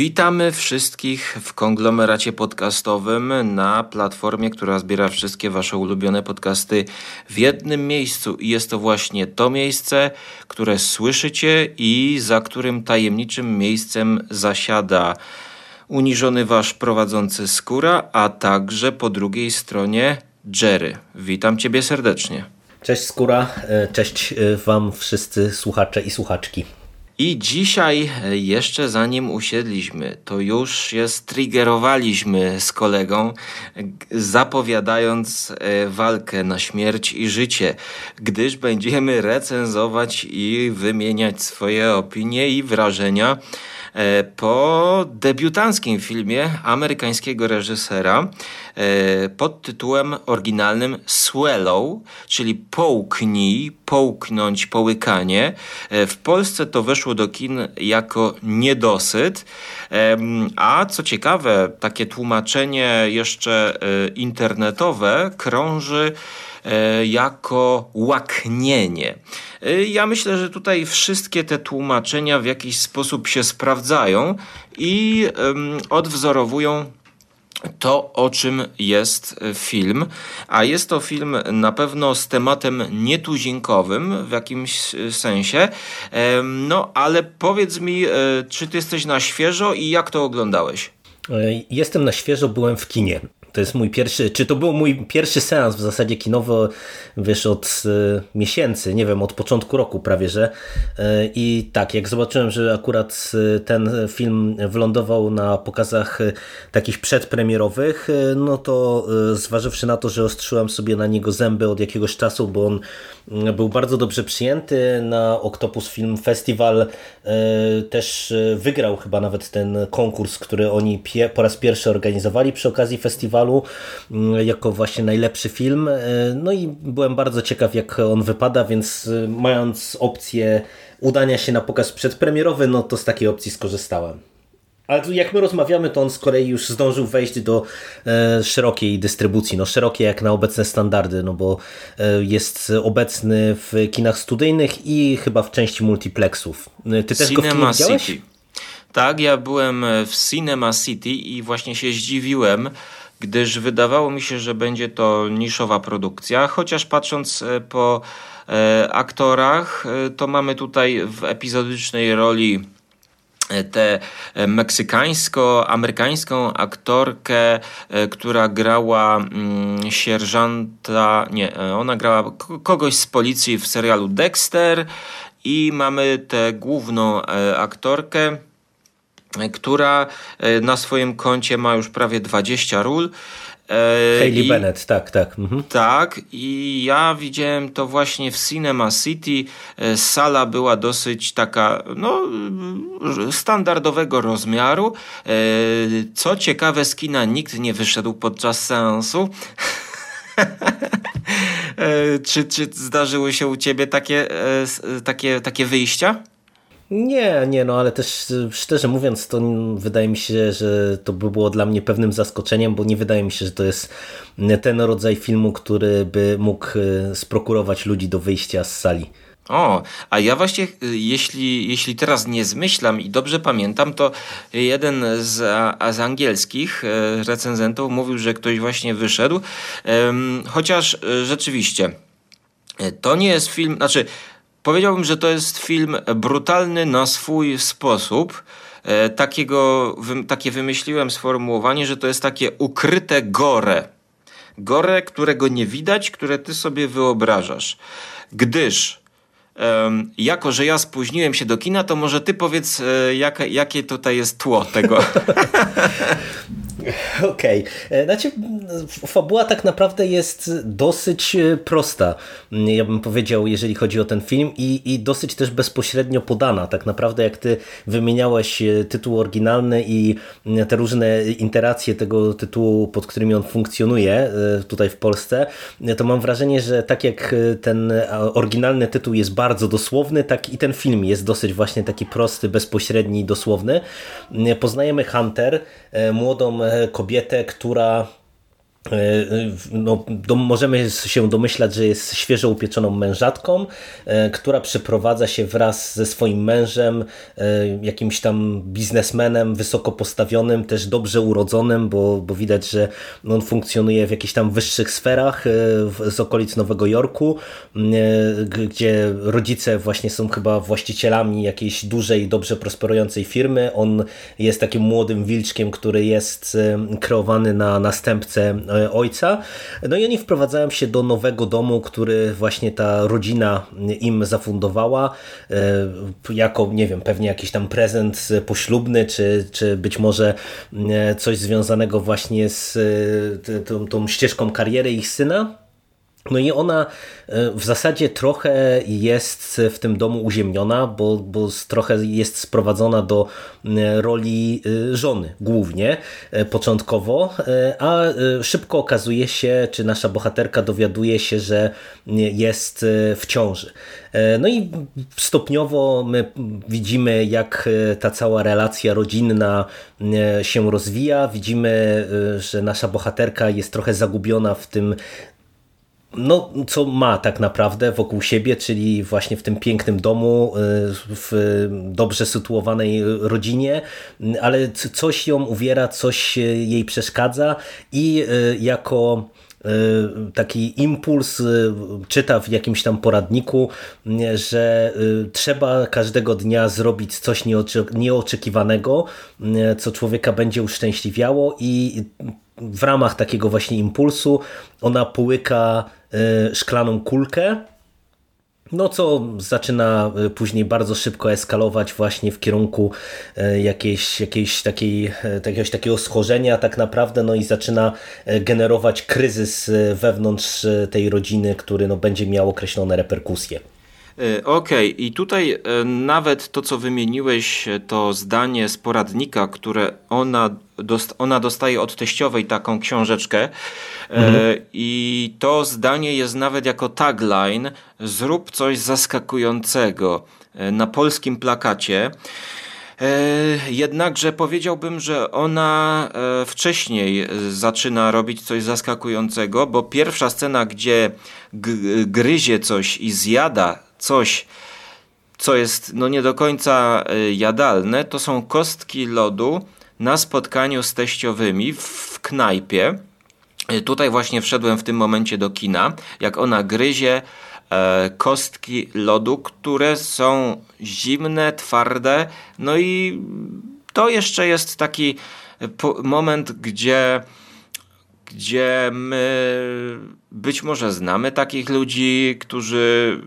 Witamy wszystkich w konglomeracie podcastowym na platformie, która zbiera wszystkie Wasze ulubione podcasty w jednym miejscu. I jest to właśnie to miejsce, które słyszycie i za którym tajemniczym miejscem zasiada uniżony Wasz prowadzący skóra, a także po drugiej stronie Jerry. Witam Ciebie serdecznie. Cześć Skóra, e, cześć e, Wam wszyscy słuchacze i słuchaczki. I dzisiaj, e, jeszcze zanim usiedliśmy, to już się striggerowaliśmy z kolegą, zapowiadając e, walkę na śmierć i życie, gdyż będziemy recenzować i wymieniać swoje opinie i wrażenia po debiutanckim filmie amerykańskiego reżysera e, pod tytułem oryginalnym Swallow, czyli połknij, połknąć, połykanie. E, W Polsce to weszło do kin jako niedosyt, a co ciekawe, takie tłumaczenie jeszcze e, internetowe krąży e, jako łaknienie. E, Ja myślę, że tutaj wszystkie te tłumaczenia w jakiś sposób się sprawdzają i odwzorowują to, o czym jest e, film, a jest to film na pewno z tematem nietuzinkowym w jakimś e, sensie. No, ale powiedz mi, e, czy ty jesteś na świeżo i jak to oglądałeś? E, Jestem na świeżo, byłem w kinie. To jest mój pierwszy, czy to był mój pierwszy seans w zasadzie kinowy, wiesz, od e, miesięcy, nie wiem, od początku roku prawie, że. E, I tak, jak zobaczyłem, że akurat e, ten film wylądował na pokazach takich przedpremierowych, no to e, zważywszy na to, że ostrzyłem sobie na niego zęby od jakiegoś czasu, bo on mm, był bardzo dobrze przyjęty na Octopus Film Festival, też wygrał chyba nawet ten konkurs, który oni po raz pierwszy organizowali przy okazji festiwalu mm, jako właśnie najlepszy film. E, No i byłem bardzo ciekaw jak on wypada, więc e, mając opcję udania się na pokaz przedpremierowy, no to z takiej opcji skorzystałem. Ale jak my rozmawiamy, to on z kolei już zdążył wejść do e, szerokiej dystrybucji, no szerokiej jak na obecne standardy, no bo e, jest obecny w kinach studyjnych i chyba w części multiplexów. E, Ty też go w Cinema widziałeś? City. Tak, ja byłem w Cinema City i właśnie się zdziwiłem, gdyż wydawało mi się, że będzie to niszowa produkcja, chociaż patrząc e, po e, aktorach, e, to mamy tutaj w epizodycznej roli tę meksykańsko-amerykańską aktorkę, która grała mm, sierżanta, nie, ona grała kogoś z policji w serialu Dexter i mamy tę główną aktorkę, która e, na swoim koncie ma już prawie 20 ról. E, Hayley i- Bennett, tak, tak. Mhm. tak, i ja widziałem to właśnie w Cinema City. E, Sala była dosyć taka, no, standardowego rozmiaru. Co ciekawe, z kina nikt nie wyszedł podczas seansu. Czy, czy zdarzyły się u ciebie takie, takie, takie wyjścia? Nie, nie, no ale też e, szczerze mówiąc, to wydaje mi się, że to by było dla mnie pewnym zaskoczeniem, bo nie wydaje mi się, że to jest ten rodzaj filmu, który by mógł e, sprokurować ludzi do wyjścia z sali. O, a ja właśnie, y, jeśli, jeśli teraz nie zmyślam i dobrze pamiętam, to jeden z, a, z angielskich e, recenzentów mówił, że ktoś właśnie wyszedł. Chociaż e, rzeczywiście, e, to nie jest film, znaczy powiedziałbym, że to jest film brutalny na swój sposób. E, Takiego, takie wymyśliłem sformułowanie, że to jest takie ukryte gore. Gore, którego nie widać, które ty sobie wyobrażasz. Gdyż jako, że ja spóźniłem się do kina, to może ty powiedz, e, jaka, jakie tutaj jest tło tego. Okej. Okay. Znaczy, fabuła tak naprawdę jest dosyć e, prosta, ja bym powiedział, jeżeli chodzi o ten film i, i dosyć też bezpośrednio podana. Tak naprawdę jak ty wymieniałeś e, tytuł oryginalny i te różne interacje tego tytułu, pod którymi on funkcjonuje e, tutaj w Polsce, to mam wrażenie, że tak jak ten oryginalny tytuł jest bardzo dosłowny, tak i ten film jest dosyć właśnie taki prosty, bezpośredni dosłowny. Poznajemy Hunter, młodą kobietę, która no, do, możemy się domyślać, że jest świeżo upieczoną mężatką, e, która przeprowadza się wraz ze swoim mężem, e, jakimś tam biznesmenem wysoko postawionym, też dobrze urodzonym, bo, bo widać, że on funkcjonuje w jakichś tam wyższych sferach z okolic Nowego Jorku, gdzie rodzice właśnie są chyba właścicielami jakiejś dużej, dobrze prosperującej firmy. On jest takim młodym wilczkiem, który jest kreowany na następcę E, ojca. No i oni wprowadzają się do nowego domu, który właśnie ta rodzina im zafundowała e, jako, nie wiem, pewnie jakiś tam prezent poślubny, czy, czy być może e, coś związanego właśnie z tą, tą ścieżką kariery ich syna. No i ona e, w zasadzie trochę jest w tym domu uziemniona, bo, bo trochę jest sprowadzona do roli e, żony głównie e, początkowo, a szybko okazuje się, czy nasza bohaterka dowiaduje się, że jest w ciąży. No i stopniowo my widzimy, jak ta cała relacja rodzinna się rozwija. Widzimy, że nasza bohaterka jest trochę zagubiona w tym no, co ma tak naprawdę wokół siebie, czyli właśnie w tym pięknym domu, y, w dobrze sytuowanej rodzinie, ale coś ją uwiera, coś jej przeszkadza i y, jako y, taki impuls czyta w jakimś tam poradniku, że trzeba każdego dnia zrobić coś nieoczekiwanego, co człowieka będzie uszczęśliwiało i w ramach takiego właśnie impulsu ona połyka e, szklaną kulkę, no co zaczyna e, później bardzo szybko eskalować właśnie w kierunku e, jakiejś, jakiejś takiej, jakiegoś takiego schorzenia tak naprawdę, no i zaczyna generować kryzys wewnątrz tej rodziny, który no, będzie miał określone reperkusje. Okej, okay. i tutaj nawet to, co wymieniłeś, to zdanie z poradnika, które ona dost, ona dostaje od teściowej taką książeczkę e, mhm. e, i to zdanie jest nawet jako tagline zrób coś zaskakującego e, na polskim plakacie. E, jednakże powiedziałbym, że ona wcześniej zaczyna robić coś zaskakującego, bo pierwsza scena, gdzie gryzie coś i zjada coś, co jest no nie do końca jadalne, to są kostki lodu, na spotkaniu z teściowymi w knajpie. E, tutaj właśnie wszedłem w tym momencie do kina, jak ona gryzie e, kostki lodu, które są zimne, twarde, no i to jeszcze jest taki moment, gdzie gdzie my być może znamy takich ludzi, którzy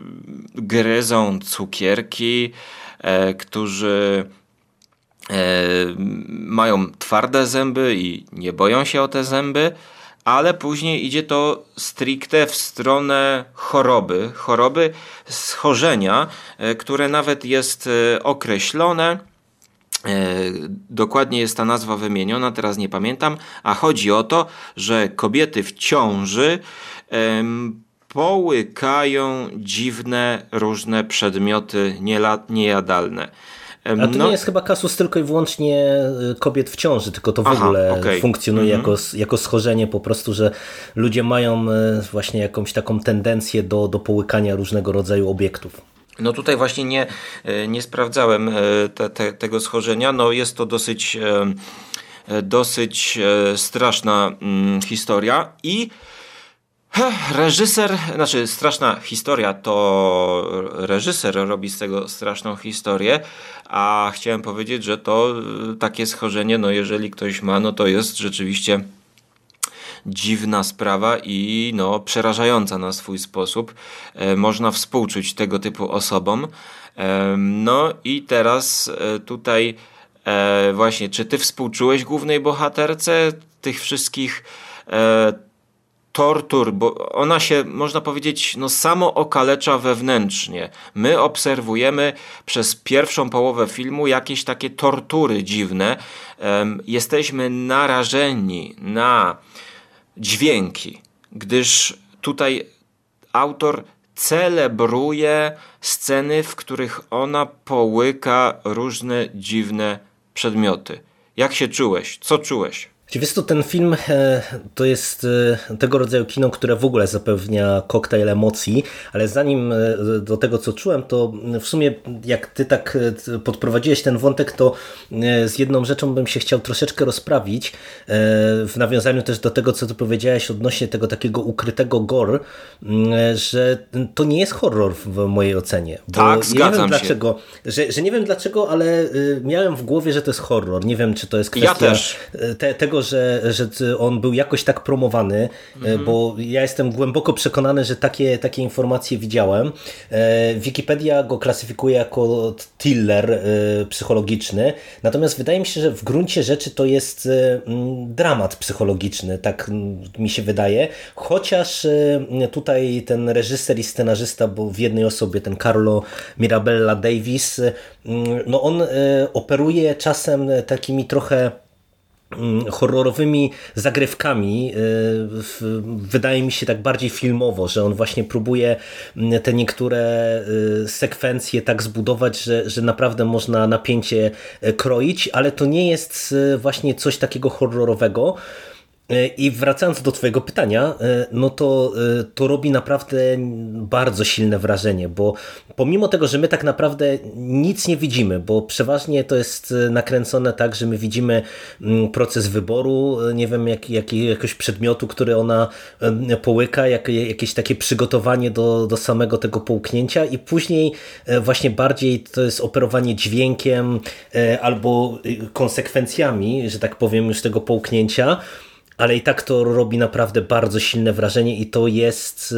gryzą cukierki, e, którzy E, mają twarde zęby i nie boją się o te zęby, ale później idzie to stricte w stronę choroby, choroby schorzenia, e, które nawet jest e, określone. Dokładnie jest ta nazwa wymieniona, teraz nie pamiętam, a chodzi o to, że kobiety w ciąży połykają dziwne, różne przedmioty niejadalne. A to no. nie jest chyba kasus tylko i wyłącznie y, kobiet w ciąży, tylko to w Aha, ogóle okay. funkcjonuje mhm. jako, jako schorzenie po prostu, że ludzie mają y, właśnie jakąś taką tendencję do, do połykania różnego rodzaju obiektów. No tutaj właśnie nie, y, nie sprawdzałem te, te, tego schorzenia. No jest to dosyć, dosyć straszna mm, historia i Reżyser, znaczy straszna historia, to reżyser robi z tego straszną historię, a chciałem powiedzieć, że to takie schorzenie, no jeżeli ktoś ma, no to jest rzeczywiście dziwna sprawa i no, przerażająca na swój sposób. E, można współczuć tego typu osobom. E, no i teraz e, tutaj właśnie, czy ty współczułeś głównej bohaterce tych wszystkich tortur, bo ona się, można powiedzieć, no samo okalecza wewnętrznie. My obserwujemy przez pierwszą połowę filmu jakieś takie tortury dziwne. Jesteśmy narażeni na dźwięki, gdyż tutaj autor celebruje sceny, w których ona połyka różne dziwne przedmioty. Jak się czułeś? Co czułeś? Wiesz to ten film e, to jest e, tego rodzaju kino, które w ogóle zapewnia koktajl emocji, ale zanim e, do tego co czułem, to w sumie jak ty tak podprowadziłeś ten wątek, to z jedną rzeczą bym się chciał troszeczkę rozprawić, w nawiązaniu też do tego, co ty powiedziałeś odnośnie tego takiego ukrytego gore, że to nie jest horror w mojej ocenie. Tak, zgadzam nie wiem się. dlaczego, że, że nie wiem dlaczego, ale miałem w głowie, że to jest horror. Nie wiem, czy to jest kwestia ja te, tego, że, że on był jakoś tak promowany, mhm. bo ja jestem głęboko przekonany, że takie, takie informacje widziałem. E, Wikipedia go klasyfikuje jako thriller e, psychologiczny, natomiast wydaje mi się, że w gruncie rzeczy to jest e, dramat psychologiczny, tak mi się wydaje, chociaż tutaj ten reżyser i scenarzysta, bo w jednej osobie ten Carlo Mirabella Davis, no on operuje czasem takimi trochę horrorowymi zagrywkami, y, wydaje mi się tak bardziej filmowo, że on właśnie próbuje mm, te niektóre y, sekwencje tak zbudować, że, że naprawdę można napięcie e, kroić, ale to nie jest właśnie coś takiego horrorowego, E, I wracając do Twojego pytania, e, no to e, to robi naprawdę bardzo silne wrażenie, bo pomimo tego, że my tak naprawdę nic nie widzimy, bo przeważnie to jest nakręcone tak, że my widzimy mm, proces wyboru, nie wiem, jak, jak, jakiegoś przedmiotu, który ona połyka, jak, jakieś takie przygotowanie do, do samego tego połknięcia i później właśnie bardziej to jest operowanie dźwiękiem albo konsekwencjami, że tak powiem, już tego połknięcia ale i tak to robi naprawdę bardzo silne wrażenie i to jest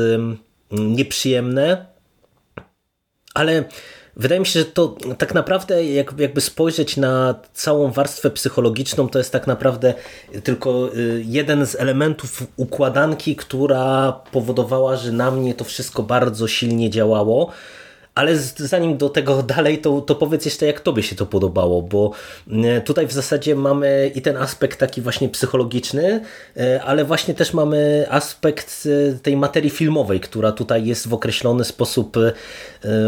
nieprzyjemne, ale wydaje mi się, że to tak naprawdę jakby spojrzeć na całą warstwę psychologiczną, to jest tak naprawdę tylko y, jeden z elementów układanki, która powodowała, że na mnie to wszystko bardzo silnie działało. Ale zanim do tego dalej, to, to powiedz jeszcze, jak tobie się to podobało, bo mm, tutaj w zasadzie mamy i ten aspekt taki właśnie psychologiczny, e, ale właśnie też mamy aspekt e, tej materii filmowej, która tutaj jest w określony sposób e,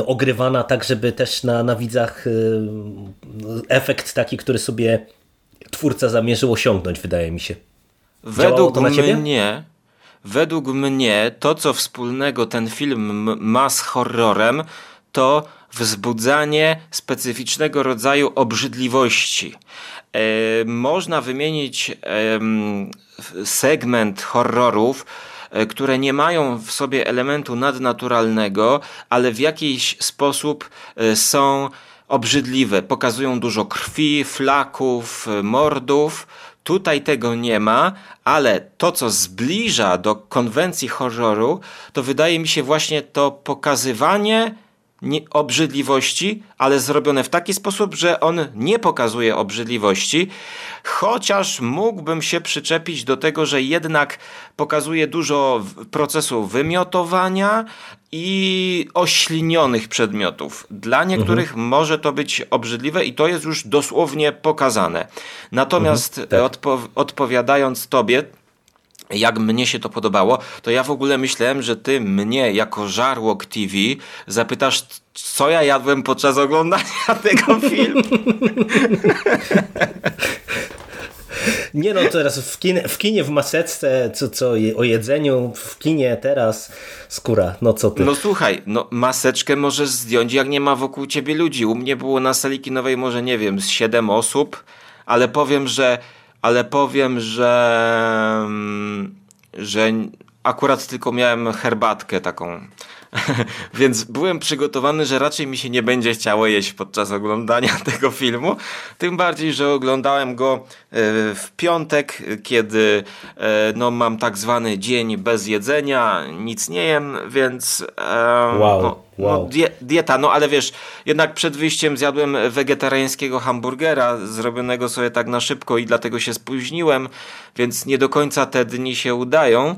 ogrywana, tak żeby też na, na widzach efekt taki, który sobie twórca zamierzył osiągnąć, wydaje mi się. Według mnie według mnie to, co wspólnego ten film ma z horrorem, to wzbudzanie specyficznego rodzaju obrzydliwości. E, można wymienić segment horrorów, e, które nie mają w sobie elementu nadnaturalnego, ale w jakiś sposób e, są obrzydliwe. Pokazują dużo krwi, flaków, mordów. Tutaj tego nie ma, ale to, co zbliża do konwencji horroru, to wydaje mi się właśnie to pokazywanie nie, obrzydliwości, ale zrobione w taki sposób, że on nie pokazuje obrzydliwości, chociaż mógłbym się przyczepić do tego, że jednak pokazuje dużo procesu wymiotowania i oślinionych przedmiotów. Dla niektórych mhm. może to być obrzydliwe i to jest już dosłownie pokazane. Natomiast mhm, tak. odpo odpowiadając tobie, jak mnie się to podobało, to ja w ogóle myślałem, że ty mnie jako żarłok TV zapytasz, co ja jadłem podczas oglądania tego filmu. Nie no, teraz w kinie, w, kinie, w maseczce, co, co o jedzeniu, w kinie teraz skóra, no co ty. No słuchaj, no maseczkę możesz zdjąć, jak nie ma wokół ciebie ludzi. U mnie było na sali kinowej może, nie wiem, z siedem osób, ale powiem, że ale powiem, że, że akurat tylko miałem herbatkę taką Więc byłem przygotowany, że raczej mi się nie będzie chciało jeść podczas oglądania tego filmu. Tym bardziej, że oglądałem go e, w piątek, kiedy e, no, mam tak zwany dzień bez jedzenia, nic nie jem, więc. Wow. No, wow. No, die, dieta, no ale wiesz, jednak przed wyjściem zjadłem wegetariańskiego hamburgera, zrobionego sobie tak na szybko i dlatego się spóźniłem, więc nie do końca te dni się udają.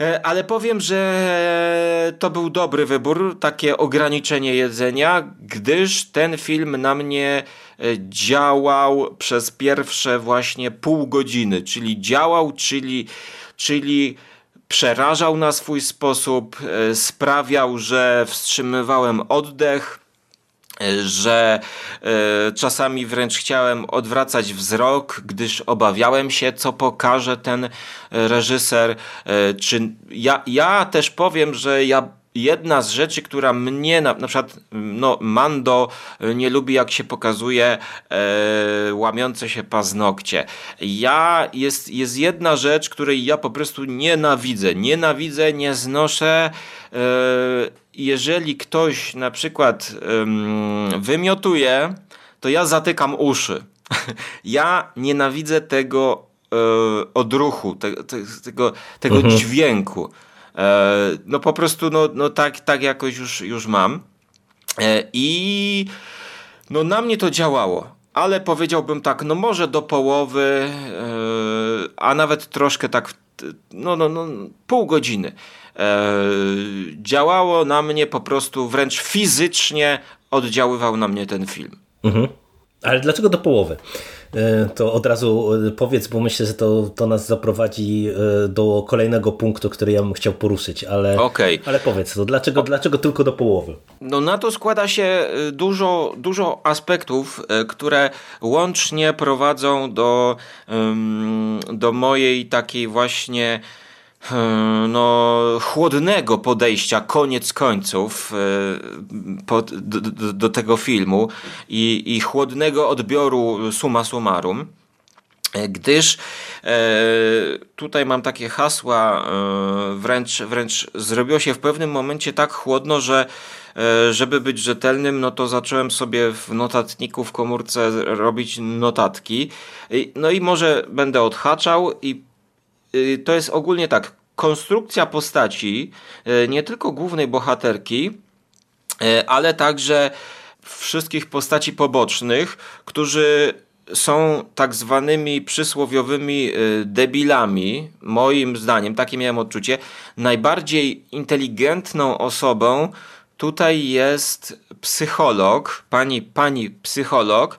E, ale powiem, że to był dobry wybór, takie ograniczenie jedzenia, gdyż ten film na mnie e, działał przez pierwsze właśnie pół godziny, czyli działał, czyli, czyli przerażał na swój sposób, e, sprawiał, że wstrzymywałem oddech, że e, czasami wręcz chciałem odwracać wzrok, gdyż obawiałem się, co pokaże ten reżyser. E, czy ja, ja też powiem, że ja jedna z rzeczy, która mnie na, na przykład no, Mando nie lubi jak się pokazuje e, łamiące się paznokcie. Ja jest, jest jedna rzecz, której ja po prostu nienawidzę. Nienawidzę, nie znoszę. E, jeżeli ktoś na przykład wymiotuje, to ja zatykam uszy. ja nienawidzę tego e, odruchu, te, te, tego, tego mhm. dźwięku. E, no po prostu no, no tak, tak jakoś już, już mam. I no na mnie to działało. Ale powiedziałbym tak, no może do połowy, a nawet troszkę tak, no, no, no pół godziny. Działało na mnie po prostu wręcz fizycznie oddziaływał na mnie ten film. Mhm. Ale dlaczego do połowy? E, to od razu e, powiedz, bo myślę, że to, to nas zaprowadzi e, do kolejnego punktu, który ja bym chciał poruszyć, ale, okay. ale powiedz, to dlaczego, dlaczego tylko do połowy? No na to składa się dużo, dużo aspektów, które łącznie prowadzą do, do mojej takiej właśnie no, chłodnego podejścia koniec końców e, do, do, tego filmu i, i chłodnego odbioru summa summarum. E, gdyż e, tutaj mam takie hasła, e, wręcz, wręcz zrobiło się w pewnym momencie tak chłodno, że e, żeby być rzetelnym, no to zacząłem sobie w notatniku w komórce robić notatki. No i może będę odhaczał i to jest ogólnie tak, konstrukcja postaci, y, nie tylko głównej bohaterki, y, ale także wszystkich postaci pobocznych, którzy są tak zwanymi przysłowiowymi debilami, moim zdaniem, takie miałem odczucie. Najbardziej inteligentną osobą tutaj jest psycholog, pani, pani psycholog,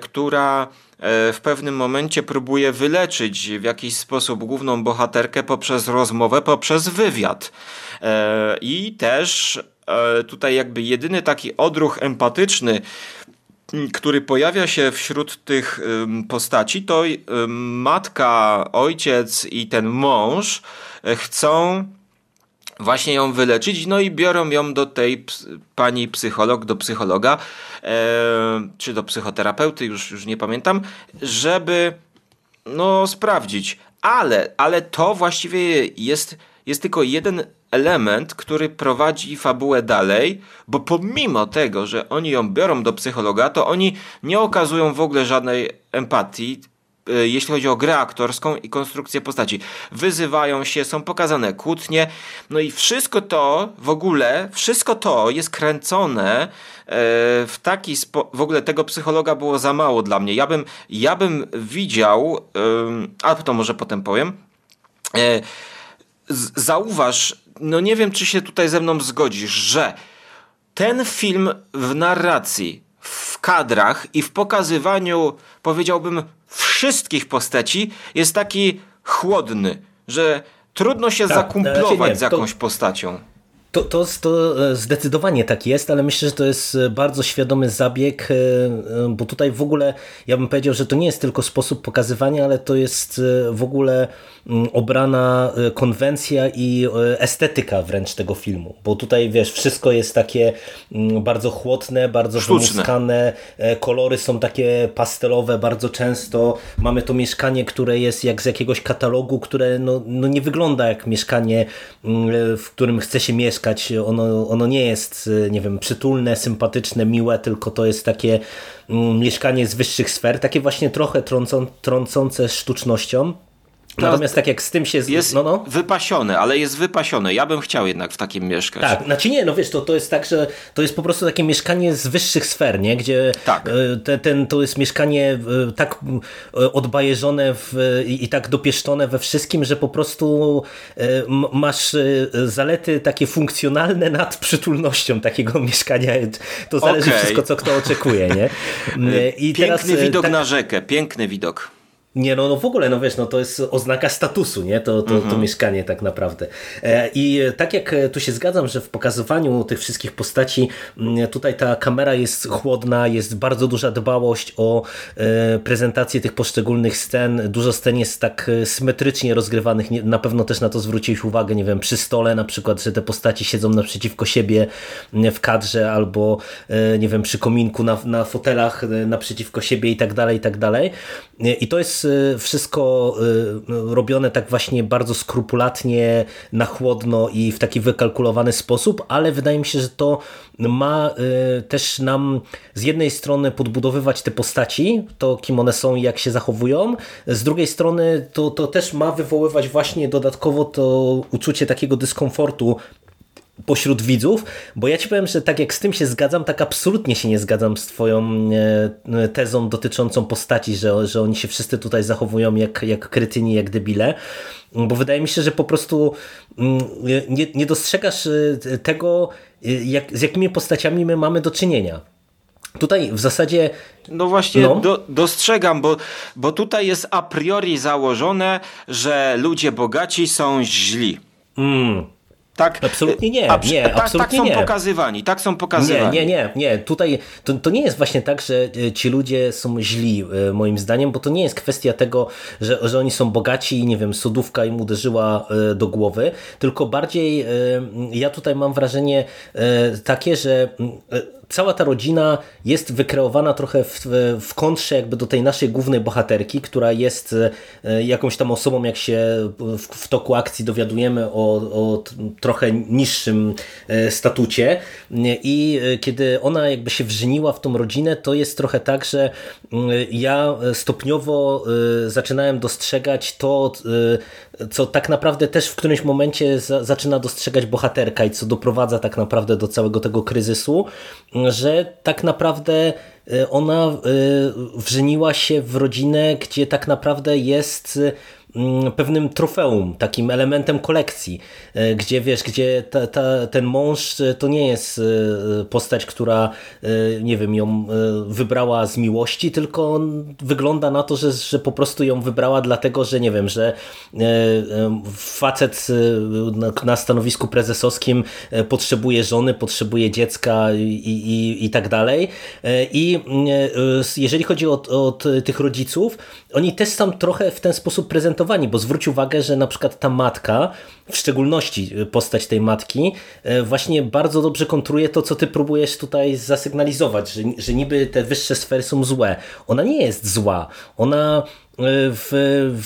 która w pewnym momencie próbuje wyleczyć w jakiś sposób główną bohaterkę poprzez rozmowę, poprzez wywiad. E, I też e, tutaj jakby jedyny taki odruch empatyczny, który pojawia się wśród tych postaci, to matka, ojciec i ten mąż chcą właśnie ją wyleczyć, no i biorą ją do tej pani psycholog, do psychologa, e, czy do psychoterapeuty, już, już nie pamiętam, żeby no sprawdzić. Ale, ale to właściwie jest, jest tylko jeden element, który prowadzi fabułę dalej, bo pomimo tego, że oni ją biorą do psychologa, to oni nie okazują w ogóle żadnej empatii, jeśli chodzi o grę aktorską i konstrukcję postaci. Wyzywają się, są pokazane kłótnie, no i wszystko to w ogóle, wszystko to jest kręcone e, w taki sposób, w ogóle tego psychologa było za mało dla mnie. Ja bym, ja bym widział, a to może potem powiem, e, zauważ, no nie wiem, czy się tutaj ze mną zgodzisz, że ten film w narracji, w kadrach i w pokazywaniu, powiedziałbym, wszystkich postaci jest taki chłodny, że trudno się tak, zakumplować nie, z jakąś to... postacią. To, to, to e, zdecydowanie tak jest, ale myślę, że to jest e, bardzo świadomy zabieg, e, bo tutaj w ogóle ja bym powiedział, że to nie jest tylko sposób pokazywania, ale to jest w ogóle mm, obrana konwencja i estetyka wręcz tego filmu, bo tutaj wiesz, wszystko jest takie mm, bardzo chłodne, bardzo wymuskane, kolory są takie pastelowe bardzo często, mamy to mieszkanie, które jest jak z jakiegoś katalogu, które no, no nie wygląda jak mieszkanie, mm, w którym chce się mieszkać, mieszkać. Ono, ono nie jest, nie wiem, przytulne, sympatyczne, miłe, tylko to jest takie mm, mieszkanie z wyższych sfer, takie właśnie trochę trącą, trącące sztucznością. Natomiast tak jak z tym się... Z... Jest no, no. wypasiony, ale jest wypasiony. Ja bym chciał jednak w takim mieszkać. Tak, znaczy nie, no wiesz, to, to jest tak, że to jest po prostu takie mieszkanie z wyższych sfer, nie? Gdzie tak. E, te, ten, to jest mieszkanie e, tak e, odbajeżone w, i, i tak dopieszczone we wszystkim, że po prostu masz zalety takie funkcjonalne nad przytulnością takiego mieszkania. To zależy okay. wszystko, co kto oczekuje, nie? I Piękny teraz, widok tak... na rzekę, piękny widok. Nie, no, no w ogóle, no wiesz, no to jest oznaka statusu, nie? To, to, mhm. to mieszkanie tak naprawdę. E, I tak jak tu się zgadzam, że w pokazywaniu tych wszystkich postaci tutaj ta kamera jest chłodna, jest bardzo duża dbałość o e, prezentację tych poszczególnych scen. Dużo scen jest tak e, symetrycznie rozgrywanych. Na pewno też na to zwróciłeś uwagę, nie wiem, przy stole na przykład, że te postaci siedzą naprzeciwko siebie w kadrze albo, nie wiem, przy kominku na, na fotelach naprzeciwko siebie i tak dalej, i tak dalej. I to jest Y, wszystko y, robione tak właśnie bardzo skrupulatnie, na chłodno i w taki wykalkulowany sposób, ale wydaje mi się, że to ma y, też nam z jednej strony podbudowywać te postaci, to kim one są i jak się zachowują, z drugiej strony to, to też ma wywoływać właśnie dodatkowo to uczucie takiego dyskomfortu pośród widzów, bo ja ci powiem, że tak jak z tym się zgadzam, tak absolutnie się nie zgadzam z twoją e, tezą dotyczącą postaci, że, że oni się wszyscy tutaj zachowują jak, jak krytyni, jak debile, bo wydaje mi się, że po prostu mm, nie, nie dostrzegasz e, tego, e, jak, z jakimi postaciami my mamy do czynienia. Tutaj w zasadzie. No właśnie, no. Do, dostrzegam, bo, bo tutaj jest a priori założone, że ludzie bogaci są źli. Mm. Tak, absolutnie nie, nie, tak, absolutnie tak są nie. pokazywani, tak są pokazywani. Nie, nie, nie, nie. Tutaj to, to nie jest właśnie tak, że e, ci ludzie są źli, e, moim zdaniem, bo to nie jest kwestia tego, że, że oni są bogaci i nie wiem, sodówka im uderzyła e, do głowy, tylko bardziej ja tutaj mam wrażenie takie, że cała ta rodzina jest wykreowana trochę w, w kontrze jakby do tej naszej głównej bohaterki, która jest e, jakąś tam osobą, jak się w, w toku akcji dowiadujemy o, o trochę niższym e, statucie. I e, kiedy ona jakby się wrzeniła w tą rodzinę, to jest trochę tak, że ja stopniowo zaczynałem dostrzegać to, co tak naprawdę też w którymś momencie zaczyna dostrzegać bohaterka i co doprowadza tak naprawdę do całego tego kryzysu, że tak naprawdę y, ona y, wrzeniła się w rodzinę, gdzie tak naprawdę jest pewnym trofeum, takim elementem kolekcji, e, gdzie wiesz, gdzie ta, ta, ten mąż e, to nie jest e, postać, która nie wiem, ją wybrała z miłości, tylko wygląda na to, że, że po prostu ją wybrała dlatego, że nie wiem, że facet na, na stanowisku prezesowskim potrzebuje żony, potrzebuje dziecka i, i, i tak dalej. I jeżeli chodzi o, o tych rodziców, oni też są trochę w ten sposób prezentowani, bo zwróć uwagę, że na przykład ta matka, w szczególności e, postać tej matki, e, właśnie bardzo dobrze kontruje to, co ty próbujesz tutaj zasygnalizować, że, że niby te wyższe sfery są złe. Ona nie jest zła. Ona e, w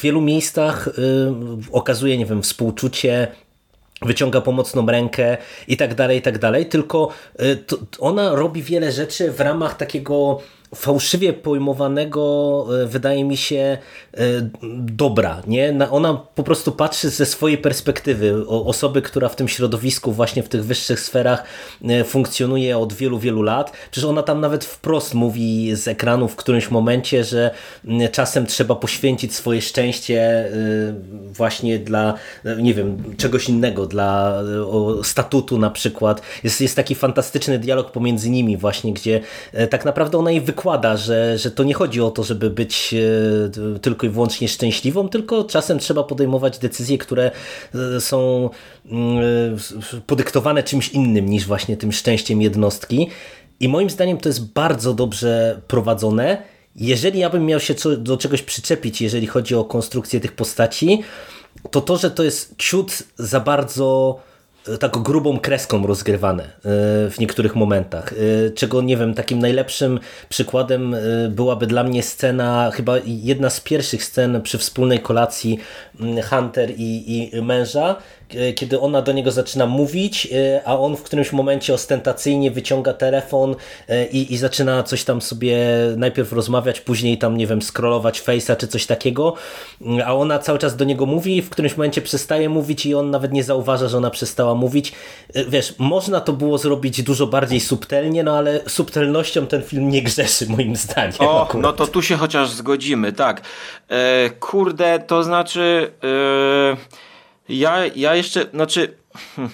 wielu miejscach okazuje, nie wiem, współczucie, wyciąga pomocną rękę i tak dalej, i tak dalej, tylko ona robi wiele rzeczy w ramach takiego fałszywie pojmowanego, e, wydaje mi się, e, dobra. Nie? Ona po prostu patrzy ze swojej perspektywy osoby, która w tym środowisku, właśnie w tych wyższych sferach e, funkcjonuje od wielu, wielu lat. Przecież ona tam nawet wprost mówi z ekranu w którymś momencie, że czasem trzeba poświęcić swoje szczęście właśnie dla, nie wiem, czegoś innego, dla statutu na przykład. Jest, jest taki fantastyczny dialog pomiędzy nimi właśnie, gdzie tak naprawdę ona jej wykłada wykłada, że, że to nie chodzi o to, żeby być e, tylko i wyłącznie szczęśliwą, tylko czasem trzeba podejmować decyzje, które e, są mm, e, podyktowane czymś innym niż właśnie tym szczęściem jednostki. I moim zdaniem to jest bardzo dobrze prowadzone. Jeżeli ja bym miał się do czegoś przyczepić, jeżeli chodzi o konstrukcję tych postaci, to to, że to jest ciut za bardzo taką grubą kreską rozgrywane e, w niektórych momentach. E, czego nie wiem, takim najlepszym przykładem e, byłaby dla mnie scena, chyba jedna z pierwszych scen przy wspólnej kolacji mm, Hunter i, i męża, kiedy ona do niego zaczyna mówić, a on w którymś momencie ostentacyjnie wyciąga telefon i, i zaczyna coś tam sobie najpierw rozmawiać, później tam, nie wiem, scrollować face'a czy coś takiego, a ona cały czas do niego mówi, w którymś momencie przestaje mówić i on nawet nie zauważa, że ona przestała mówić. Wiesz, można to było zrobić dużo bardziej subtelnie, no ale subtelnością ten film nie grzeszy moim zdaniem. O, akurat. no to tu się chociaż zgodzimy, tak. E, kurde, to znaczy e, ja, ja jeszcze, znaczy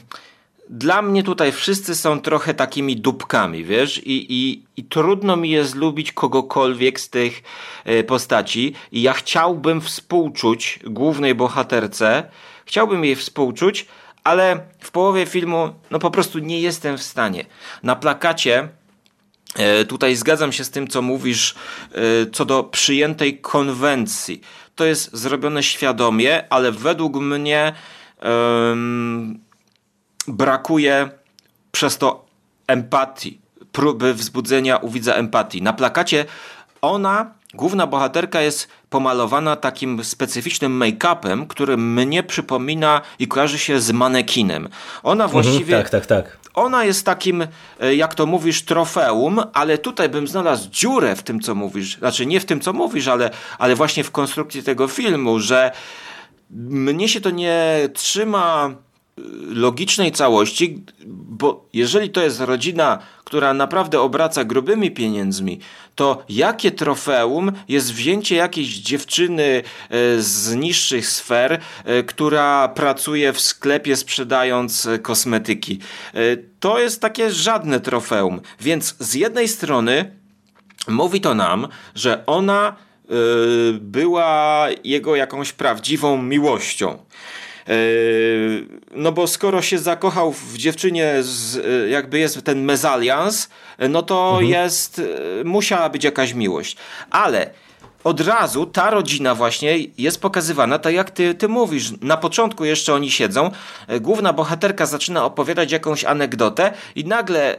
dla mnie tutaj wszyscy są trochę takimi dupkami, wiesz, i, i, i trudno mi jest lubić kogokolwiek z tych e, postaci i ja chciałbym współczuć głównej bohaterce, chciałbym jej współczuć, ale w połowie filmu no po prostu nie jestem w stanie. Na plakacie e, Tutaj zgadzam się z tym, co mówisz e, co do przyjętej konwencji. To jest zrobione świadomie, ale według mnie um, brakuje przez to empatii, próby wzbudzenia u widza empatii. Na plakacie ona, główna bohaterka, jest pomalowana takim specyficznym make-upem, który mnie przypomina i kojarzy się z manekinem. Ona mhm, właściwie. Mhm, tak, tak, tak. Ona jest takim, e, jak to mówisz, trofeum, ale tutaj bym znalazł dziurę w tym, co mówisz. Znaczy, nie w tym, co mówisz, ale, ale właśnie w konstrukcji tego filmu, że mnie się to nie trzyma logicznej całości, bo jeżeli to jest rodzina, która naprawdę obraca grubymi pieniędzmi, to jakie trofeum jest wzięcie jakiejś dziewczyny e, z niższych sfer, e, która pracuje w sklepie sprzedając e, kosmetyki? To jest takie żadne trofeum. Więc z jednej strony mówi to nam, że ona była jego jakąś prawdziwą miłością. Yy, no bo skoro się zakochał w dziewczynie, z, yy, jakby jest ten mezalians, no to mhm. jest, musiała być jakaś miłość. Ale od razu ta rodzina właśnie jest pokazywana tak jak ty, ty mówisz. Na początku jeszcze oni siedzą, główna bohaterka zaczyna opowiadać jakąś anegdotę i nagle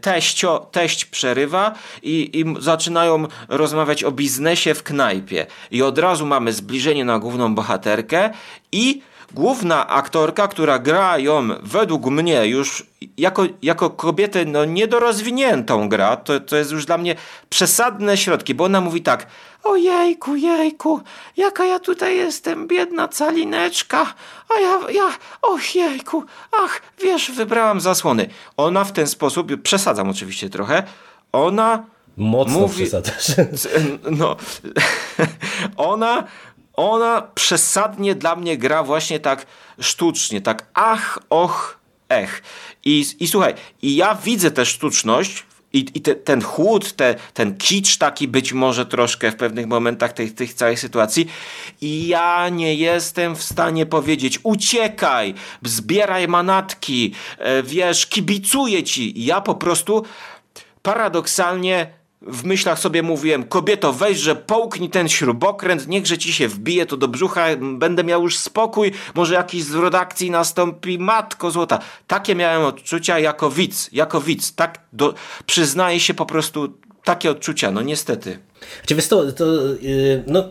teścio, teść przerywa i, i zaczynają rozmawiać o biznesie w knajpie. I od razu mamy zbliżenie na główną bohaterkę i główna aktorka, która gra ją według mnie już jako, jako kobietę no, niedorozwiniętą gra, to, to jest już dla mnie przesadne środki, bo ona mówi tak Ojejku, jejku, jaka ja tutaj jestem, biedna calineczka, a ja, ja, och jejku, ach, wiesz, wybrałam zasłony. Ona w ten sposób, przesadzam oczywiście trochę, ona Mocno mówi, przesadzasz. No, ona ona przesadnie dla mnie gra właśnie tak sztucznie, tak ach, och, ech. I, i słuchaj, i ja widzę tę sztuczność i, i te, ten chłód, te, ten kicz taki być może troszkę w pewnych momentach tej, tych całej sytuacji i ja nie jestem w stanie powiedzieć uciekaj, zbieraj manatki, e, wiesz, kibicuję ci. Ja po prostu paradoksalnie w myślach sobie mówiłem, kobieto weź, że połknij ten śrubokręt, niechże ci się wbije to do brzucha, będę miał już spokój, może jakiś zwrot akcji nastąpi, matko złota. Takie miałem odczucia jako widz, jako widz, tak do, przyznaję się po prostu takie odczucia, no niestety. Znaczy, wiesz to, to y, no,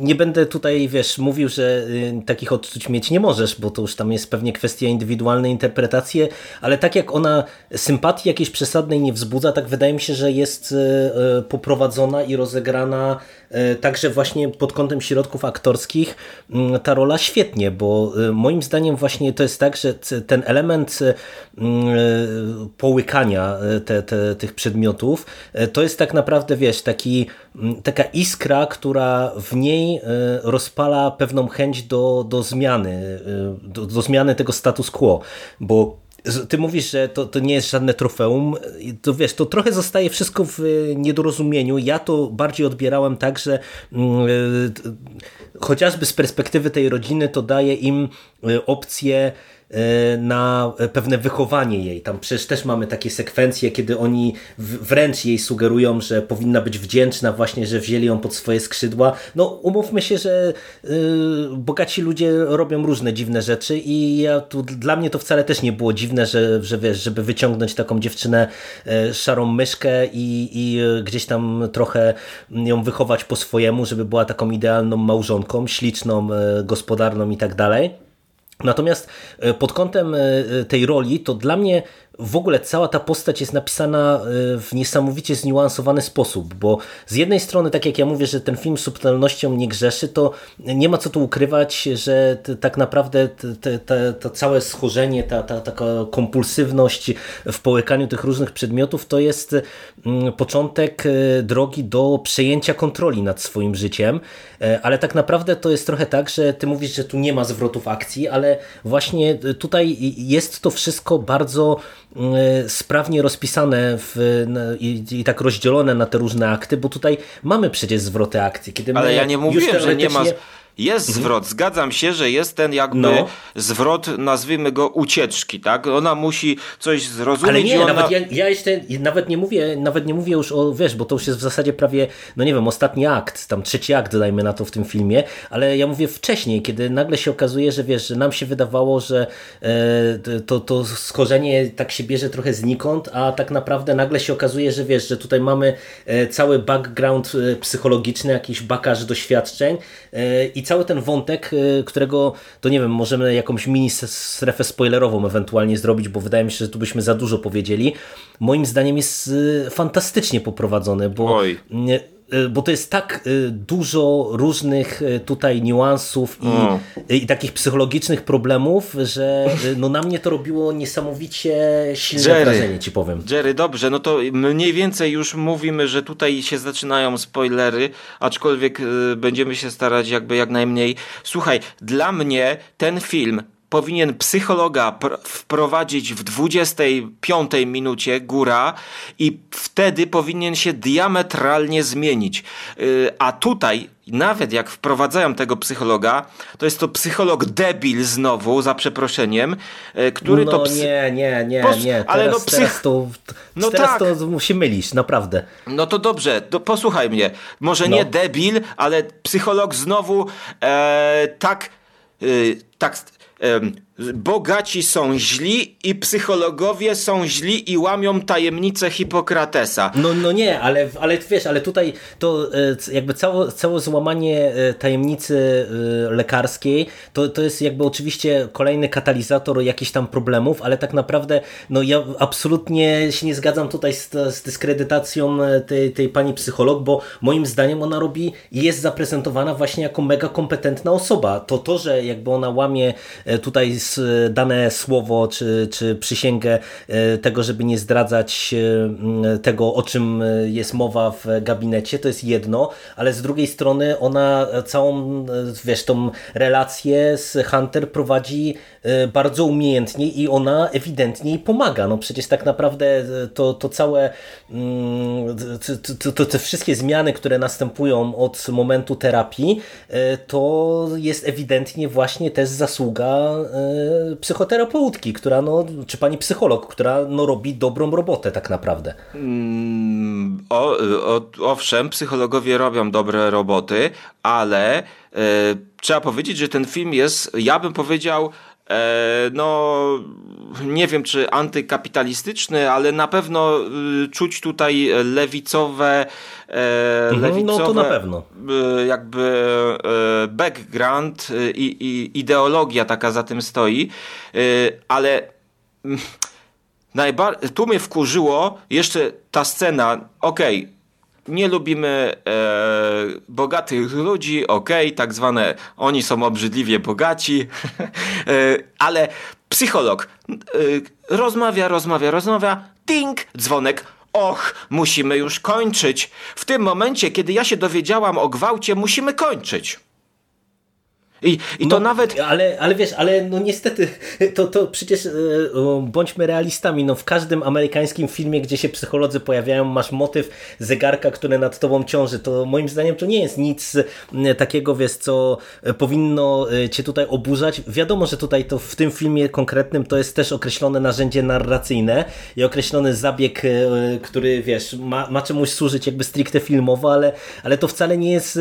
nie będę tutaj, wiesz, mówił, że y, takich odczuć mieć nie możesz, bo to już tam jest pewnie kwestia indywidualnej interpretacji, ale tak jak ona sympatii jakiejś przesadnej nie wzbudza, tak wydaje mi się, że jest y, poprowadzona i rozegrana także właśnie pod kątem środków aktorskich ta rola świetnie, bo moim zdaniem właśnie to jest tak, że ten element połykania te, te, tych przedmiotów to jest tak naprawdę, wiesz, taki taka iskra, która w niej e, rozpala pewną chęć do, do zmiany, e, do, do zmiany tego status quo, bo ty mówisz, że to, to nie jest żadne trofeum, to wiesz, to trochę zostaje wszystko w niedorozumieniu. Ja to bardziej odbierałem tak, że e, chociażby z perspektywy tej rodziny to daje im opcję na pewne wychowanie jej. Tam przecież też mamy takie sekwencje, kiedy oni wręcz jej sugerują, że powinna być wdzięczna właśnie, że wzięli ją pod swoje skrzydła. No umówmy się, że y, bogaci ludzie robią różne dziwne rzeczy i ja tu, dla mnie to wcale też nie było dziwne, że, że wiesz, żeby wyciągnąć taką dziewczynę y, szarą myszkę i, i gdzieś tam trochę ją wychować po swojemu, żeby była taką idealną małżonką, śliczną, y, gospodarną i tak dalej Natomiast pod kątem tej roli, to dla mnie w ogóle cała ta postać jest napisana e, w niesamowicie zniuansowany sposób, bo z jednej strony, tak jak ja mówię, że ten film subtelnością nie grzeszy, to nie ma co tu ukrywać, że tak naprawdę to całe schorzenie, ta, ta taka kompulsywność w połykaniu tych różnych przedmiotów to jest mm, początek e, drogi do przejęcia kontroli nad swoim życiem, e, ale tak naprawdę to jest trochę tak, że ty mówisz, że tu nie ma zwrotów akcji, ale właśnie tutaj jest to wszystko bardzo sprawnie rozpisane w, i, i, tak rozdzielone na te różne akty, bo tutaj mamy przecież zwroty akcji. Kiedy Ale ja nie mówiłem, że nie ma jest mhm. zwrot, zgadzam się, że jest ten jakby no. zwrot, nazwijmy go ucieczki, tak? Ona musi coś zrozumieć. Ale nie, ona... nawet ja, ja jeszcze nawet nie mówię, nawet nie mówię już o, wiesz, bo to już jest w zasadzie prawie, no nie wiem, ostatni akt, tam trzeci akt dajmy na to w tym filmie, ale ja mówię wcześniej, kiedy nagle się okazuje, że wiesz, że nam się wydawało, że e, to, to skorzenie tak się bierze trochę znikąd, a tak naprawdę nagle się okazuje, że wiesz, że tutaj mamy e, cały background e, psychologiczny, jakiś bakaż doświadczeń e, i cały ten wątek, y, którego to nie wiem, możemy jakąś mini strefę spoilerową ewentualnie zrobić, bo wydaje mi się, że tu byśmy za dużo powiedzieli. Moim zdaniem jest y, fantastycznie poprowadzony, bo Oj. Y, bo to jest tak y, dużo różnych y, tutaj niuansów i, mm. i takich psychologicznych problemów, że no na mnie to robiło niesamowicie silne Jerry, wrażenie, ci powiem. Jerry, dobrze, no to mniej więcej już mówimy, że tutaj się zaczynają spoilery, aczkolwiek będziemy się starać jakby jak najmniej. Słuchaj, dla mnie ten film powinien psychologa wprowadzić w 25 minucie góra i wtedy powinien się diametralnie zmienić. Y, a tutaj nawet jak wprowadzają tego psychologa, to jest to psycholog debil znowu, za przeproszeniem, y, który no, to... Psy... nie, nie, nie, Pos... nie. Ale teraz, no psych... teraz, to, no teraz tak. to się mylisz, naprawdę. No to dobrze, to posłuchaj mnie. Może no. nie debil, ale psycholog znowu e, tak... E, tak ähm, bogaci są źli i psychologowie są źli i łamią tajemnicę Hipokratesa. No, no nie, ale, ale wiesz, ale tutaj to e, jakby całe, całe złamanie e, tajemnicy e, lekarskiej to, to jest jakby oczywiście kolejny katalizator jakichś tam problemów, ale tak naprawdę no ja absolutnie się nie zgadzam tutaj z, z dyskredytacją tej, tej pani psycholog, bo moim zdaniem ona robi jest zaprezentowana właśnie jako mega kompetentna osoba. To to, że jakby ona łamie tutaj dane słowo czy, czy przysięgę e, tego, żeby nie zdradzać e, tego, o czym jest mowa w gabinecie, to jest jedno, ale z drugiej strony ona całą, wiesz, tą relację z Hunter prowadzi e, bardzo umiejętnie i ona ewidentnie jej pomaga. No przecież tak naprawdę to, to całe mm, to, to, te wszystkie zmiany, które następują od momentu terapii, to jest ewidentnie właśnie też zasługa psychoterapeutki, która no, czy pani psycholog, która no, robi dobrą robotę tak naprawdę. Mm, o, o, owszem, psychologowie robią dobre roboty, ale e, trzeba powiedzieć, że ten film jest, ja bym powiedział, e, no nie wiem czy antykapitalistyczny, ale na pewno y, czuć tutaj lewicowe, mhm, lewicowe no to na pewno. Y, jakby y, background i, i ideologia taka za tym stoi, ale mm, najbar- tu mnie wkurzyło jeszcze ta scena, okej, okay, nie lubimy e, bogatych ludzi, okej, okay, tak zwane oni są obrzydliwie bogaci, e, ale psycholog e, rozmawia, rozmawia, rozmawia, ding, dzwonek, och, musimy już kończyć. W tym momencie, kiedy ja się dowiedziałam o gwałcie, musimy kończyć. I, i to no, nawet... Ale, ale wiesz, ale no niestety, to, to przecież e, bądźmy realistami, no w każdym amerykańskim filmie, gdzie się psycholodzy pojawiają, masz motyw zegarka, który nad tobą ciąży, to moim zdaniem to nie jest nic takiego, wiesz, co e, powinno e, cię tutaj oburzać. Wiadomo, że tutaj to w tym filmie konkretnym to jest też określone narzędzie narracyjne i określony zabieg, który, wiesz, ma, ma czemuś służyć jakby stricte filmowo, ale, ale to wcale nie jest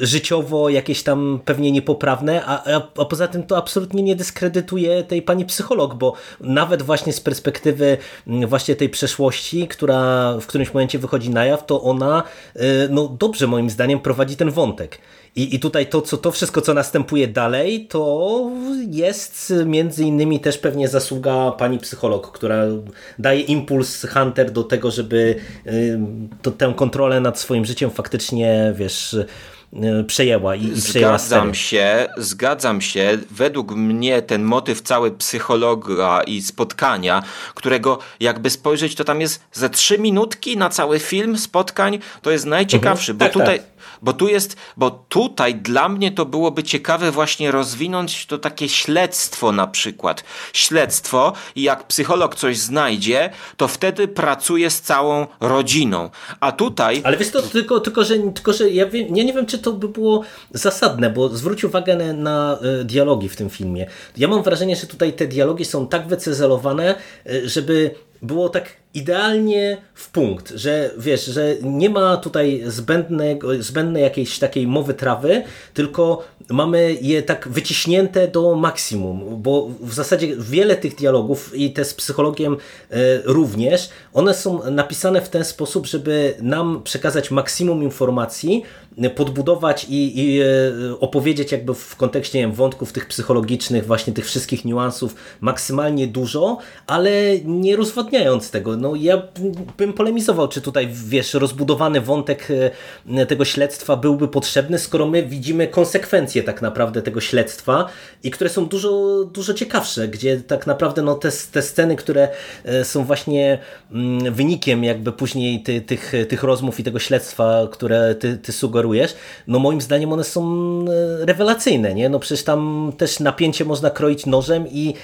życiowo jakieś tam pewnie pewnie niepoprawne, a, a, poza tym to absolutnie nie dyskredytuje tej pani psycholog, bo nawet właśnie z perspektywy mm, właśnie tej przeszłości, która w którymś momencie wychodzi na jaw, to ona y, no dobrze moim zdaniem prowadzi ten wątek. I, I tutaj to, co, to wszystko, co następuje dalej, to jest między innymi też pewnie zasługa pani psycholog, która daje impuls Hunter do tego, żeby to, tę kontrolę nad swoim życiem faktycznie, wiesz, przejęła i, i przejęła Zgadzam się, zgadzam się. Według mnie ten motyw cały psychologa i spotkania, którego jakby spojrzeć, to tam jest ze trzy minutki na cały film spotkań, to jest najciekawszy, mhm. bo tak, tutaj... Tak bo tu jest, bo tutaj dla mnie to byłoby ciekawe właśnie rozwinąć to takie śledztwo na przykład. Śledztwo i jak psycholog coś znajdzie, to wtedy pracuje z całą rodziną. A tutaj... Ale wiesz to tylko, tylko, że, tylko że ja, wiem, ja nie wiem, czy to by było zasadne, bo zwróć uwagę na, na e, dialogi w tym filmie. Ja mam wrażenie, że tutaj te dialogi są tak wycezelowane, e, żeby było tak idealnie w punkt, że wiesz, że nie ma tutaj zbędnego, zbędnej jakiejś takiej mowy trawy, tylko mamy je tak wyciśnięte do maksimum, bo w zasadzie wiele tych dialogów i te z psychologiem e, również, one są napisane w ten sposób, żeby nam przekazać maksimum informacji, podbudować i, i e, opowiedzieć jakby w kontekście wiem, wątków tych psychologicznych, właśnie tych wszystkich niuansów maksymalnie dużo, ale nie rozwadniając tego. No ja bym polemizował, czy tutaj wiesz, rozbudowany wątek e, tego śledztwa byłby potrzebny, skoro my widzimy konsekwencje tak naprawdę tego śledztwa i które są dużo, dużo ciekawsze, gdzie tak naprawdę no, te, te sceny, które e, są właśnie mm, wynikiem jakby później ty, tych, tych rozmów i tego śledztwa, które ty, ty sugerujesz, no moim zdaniem one są e, rewelacyjne, nie? No przecież tam też napięcie można kroić nożem i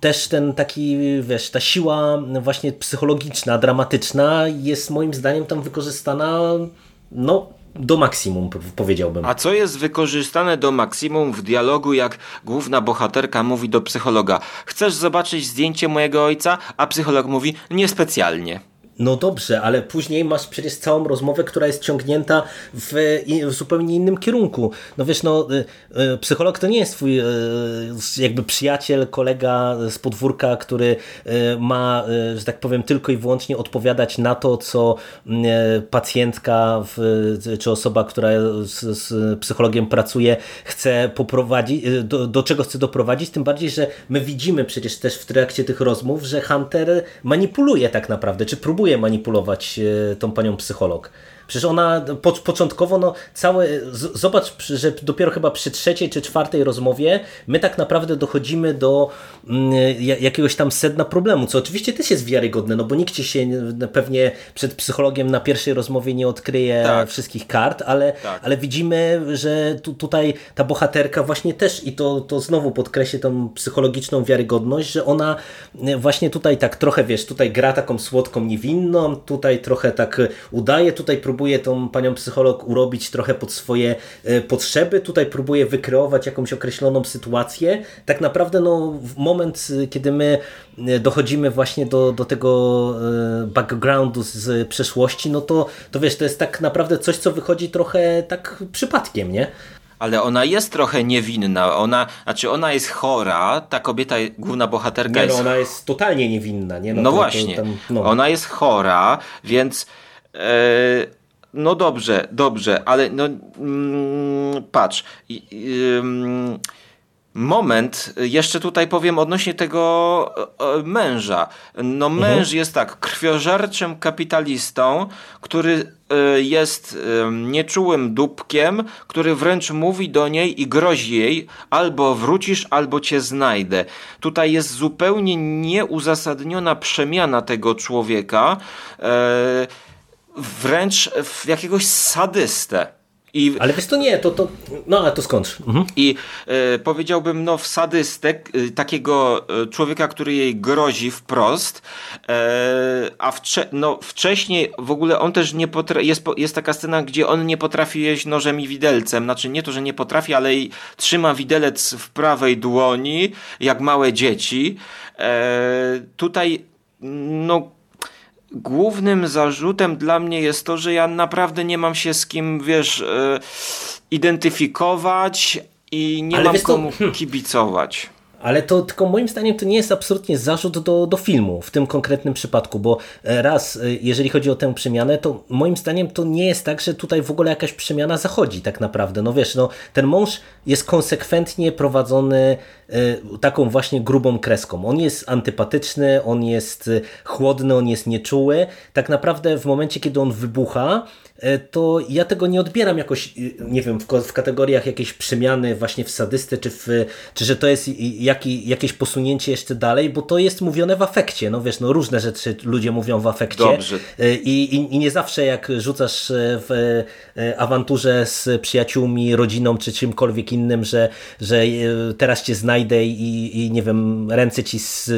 też ten taki, wiesz, ta siła właśnie psychologiczna, dramatyczna jest moim zdaniem tam wykorzystana no, do maksimum, powiedziałbym. A co jest wykorzystane do maksimum w dialogu, jak główna bohaterka mówi do psychologa: Chcesz zobaczyć zdjęcie mojego ojca? A psycholog mówi: Niespecjalnie. No dobrze, ale później masz przecież całą rozmowę, która jest ciągnięta w, w, zupełnie innym kierunku. No wiesz, no, y, y, psycholog to nie jest twój y, jakby przyjaciel, kolega z podwórka, który ma, że tak powiem, tylko i wyłącznie odpowiadać na to, co pacjentka czy osoba, która z, z psychologiem pracuje, chce poprowadzić, do, do czego chce doprowadzić. Tym bardziej, że my widzimy przecież też w trakcie tych rozmów, że Hunter manipuluje tak naprawdę, czy próbuje próbuje manipulować e, tą panią psycholog. Przecież ona po, początkowo, no całe, z, zobacz, że dopiero chyba przy trzeciej czy czwartej rozmowie my tak naprawdę dochodzimy do mm, jakiegoś tam sedna problemu, co oczywiście też jest wiarygodne, no bo nikt ci się pewnie przed psychologiem na pierwszej rozmowie nie odkryje tak. wszystkich kart, ale, tak. ale widzimy, że tu, tutaj ta bohaterka właśnie też i to, to znowu podkreślę tą psychologiczną wiarygodność, że ona właśnie tutaj tak trochę, wiesz, tutaj gra taką słodką niewinną, tutaj trochę tak udaje, tutaj próbuje próbuje tą panią psycholog urobić trochę pod swoje e, potrzeby, tutaj próbuje wykreować jakąś określoną sytuację. Tak naprawdę no, w moment, e, kiedy my e, dochodzimy właśnie do, do tego backgroundu z przeszłości, no to, to wiesz, to jest tak naprawdę coś, co wychodzi trochę tak przypadkiem, nie? ale ona jest trochę niewinna. Ona, znaczy ona jest chora, ta kobieta, główna bohaterka nie, no, jest... ona jest totalnie niewinna. Nie? No, no to, właśnie, to, tam, no. ona jest chora, więc... No dobrze, dobrze, ale no mm, patrz. Moment, jeszcze tutaj powiem odnośnie tego e, męża. No mhm. męż mhm. jest tak, krwiożerczym kapitalistą, który e, jest nieczułym dupkiem, który wręcz mówi do niej i grozi jej, albo wrócisz, albo cię znajdę. Tutaj jest zupełnie nieuzasadniona przemiana tego człowieka. E, wręcz w jakiegoś sadystę. I, ale wiesz, to nie, to, to no ale to skąd? Mhm. I e, powiedziałbym, no w sadystę, e, takiego e, człowieka, który jej grozi wprost, a wcze, no, wcześniej w ogóle on też nie potrafi, jest, jest taka scena, gdzie on nie potrafi jeść nożem i widelcem, znaczy nie to, że nie potrafi, ale i trzyma widelec w prawej dłoni, jak małe dzieci. Tutaj, no głównym zarzutem dla mnie jest to, że ja naprawdę nie mam się z kim, wiesz, e, identyfikować i nie Ale mam komu to... Hmm. kibicować. Ale to tylko moim zdaniem to nie jest absolutnie zarzut do, do filmu w tym konkretnym przypadku, bo e, raz, e, jeżeli chodzi o tę przemianę, to moim zdaniem to nie jest tak, że tutaj w ogóle jakaś przemiana zachodzi tak naprawdę. No wiesz, no, ten mąż jest konsekwentnie prowadzony taką właśnie grubą kreską. On jest antypatyczny, on jest chłodny, on jest nieczuły. Tak naprawdę w momencie, kiedy on wybucha, E, to ja tego nie odbieram jakoś, nie wiem, w, w kategoriach jakiejś przemiany właśnie w sadystę, czy, w, czy że to jest jaki, jakieś posunięcie jeszcze dalej, bo to jest mówione w afekcie. No wiesz, no różne rzeczy ludzie mówią w afekcie. Dobrze. I, i, I nie zawsze jak rzucasz w awanturze z przyjaciółmi, rodziną, czy czymkolwiek innym, że, że teraz cię znajdę i, i nie wiem, ręce ci z,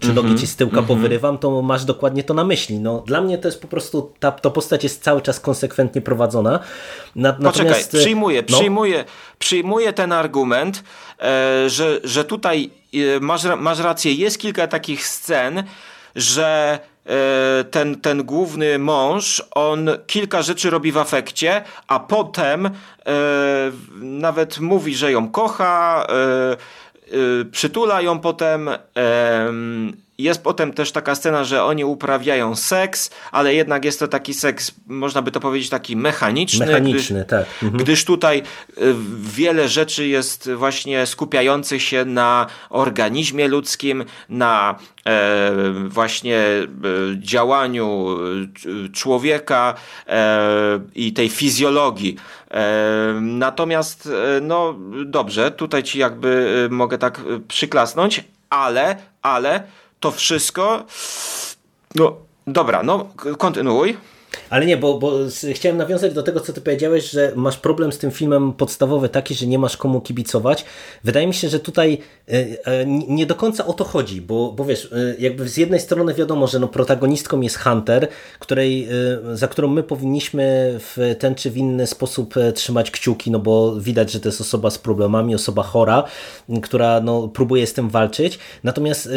czy nogi ci z tyłka mm -hmm. powyrywam, to masz dokładnie to na myśli. No, dla mnie to jest po prostu, ta, ta postać jest cały czas konsekwentnie prowadzona. Natomiast, Poczekaj, e, przyjmuję, no. przyjmuję, przyjmuję ten argument, e, że, że tutaj e, masz, masz rację, jest kilka takich scen, że e, ten, ten główny mąż, on kilka rzeczy robi w afekcie, a potem e, nawet mówi, że ją kocha, e, przytula ją potem jest potem też taka scena, że oni uprawiają seks, ale jednak jest to taki seks, można by to powiedzieć, taki mechaniczny. Mechaniczny, gdyż, tak. Mhm. Gdyż tutaj y, wiele rzeczy jest właśnie skupiających się na organizmie ludzkim, na e, właśnie e, działaniu e, człowieka e, i tej fizjologii. E, natomiast, no dobrze, tutaj ci jakby mogę tak przyklasnąć, ale, ale to wszystko. No, dobra, no kontynuuj. Ale nie, bo, bo chciałem nawiązać do tego, co ty powiedziałeś, że masz problem z tym filmem podstawowy taki, że nie masz komu kibicować. Wydaje mi się, że tutaj e, e, nie do końca o to chodzi, bo, bo wiesz, e, jakby z jednej strony wiadomo, że no protagonistką jest Hunter, której, za którą my powinniśmy w ten czy w inny sposób trzymać kciuki, no bo widać, że to jest osoba z problemami, osoba chora, która no, próbuje z tym walczyć. Natomiast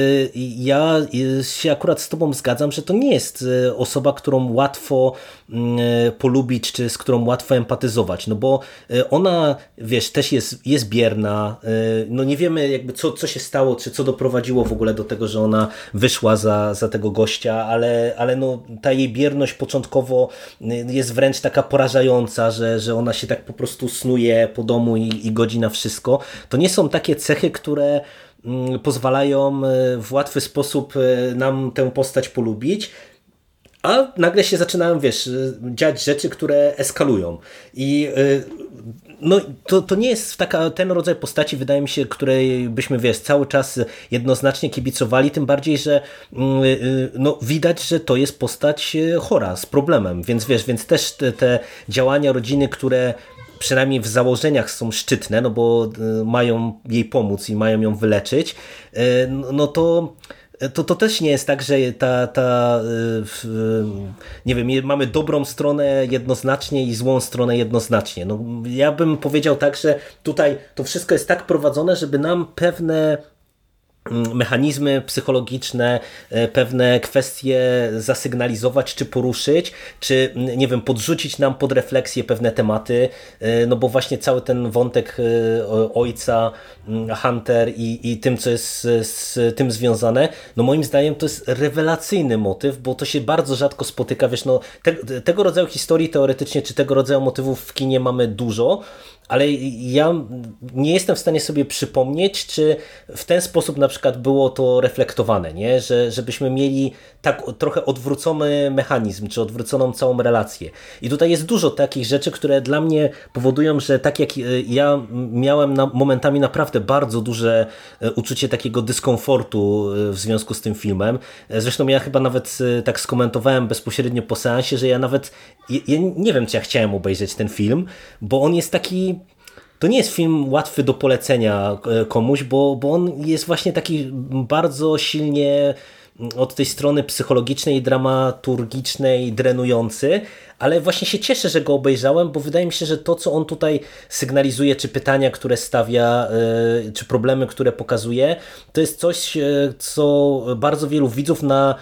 ja się akurat z tobą zgadzam, że to nie jest osoba, którą łatwo Mm, e, polubić, czy z którą łatwo empatyzować, no bo e, ona, wiesz, też jest, jest bierna, e, no nie wiemy jakby co, co się stało, czy co doprowadziło w ogóle do tego, że ona wyszła za, za tego gościa, ale, ale no ta jej bierność początkowo jest wręcz taka porażająca, że, że ona się tak po prostu snuje po domu i, i godzi na wszystko. To nie są takie cechy, które mm, pozwalają w łatwy sposób nam tę postać polubić, a nagle się zaczynają, wiesz, dziać rzeczy, które eskalują. I y, no, to, to nie jest taka, ten rodzaj postaci, wydaje mi się, której byśmy, wiesz, cały czas jednoznacznie kibicowali, tym bardziej, że mm, y, no, widać, że to jest postać y, chora, z problemem, więc wiesz, więc też te, te działania rodziny, które przynajmniej w założeniach są szczytne, no bo mają jej pomóc i mają ją wyleczyć, no, no to to, to też nie jest tak, że ta, ta y, nie wiem, mamy dobrą stronę jednoznacznie i złą stronę jednoznacznie. No, ja bym powiedział tak, że tutaj to wszystko jest tak prowadzone, żeby nam pewne mechanizmy psychologiczne, e, pewne kwestie zasygnalizować czy poruszyć, czy mm, nie wiem, podrzucić nam pod refleksję pewne tematy, e, no bo właśnie cały ten wątek e, ojca, mm, Hunter i, i tym, co jest z, z tym związane, no moim zdaniem to jest rewelacyjny motyw, bo to się bardzo rzadko spotyka, wiesz, no te, tego rodzaju historii teoretycznie, czy tego rodzaju motywów w kinie mamy dużo, ale ja nie jestem w stanie sobie przypomnieć, czy w ten sposób na przykład było to reflektowane, nie? Że, żebyśmy mieli tak trochę odwrócony mechanizm, czy odwróconą całą relację. I tutaj jest dużo takich rzeczy, które dla mnie powodują, że tak jak e, ja miałem na, momentami naprawdę bardzo duże e, uczucie takiego dyskomfortu e, w związku z tym filmem. Zresztą ja chyba nawet tak skomentowałem bezpośrednio po seansie, że ja nawet ja nie wiem, czy ja chciałem obejrzeć ten film, bo on jest taki to nie jest film łatwy do polecenia komuś, bo, bo on jest właśnie taki bardzo silnie od tej strony psychologicznej dramaturgicznej drenujący, ale właśnie się cieszę, że go obejrzałem, bo wydaje mi się, że to, co on tutaj sygnalizuje, czy pytania, które stawia, e, czy problemy, które pokazuje, to jest coś, e, co bardzo wielu widzów na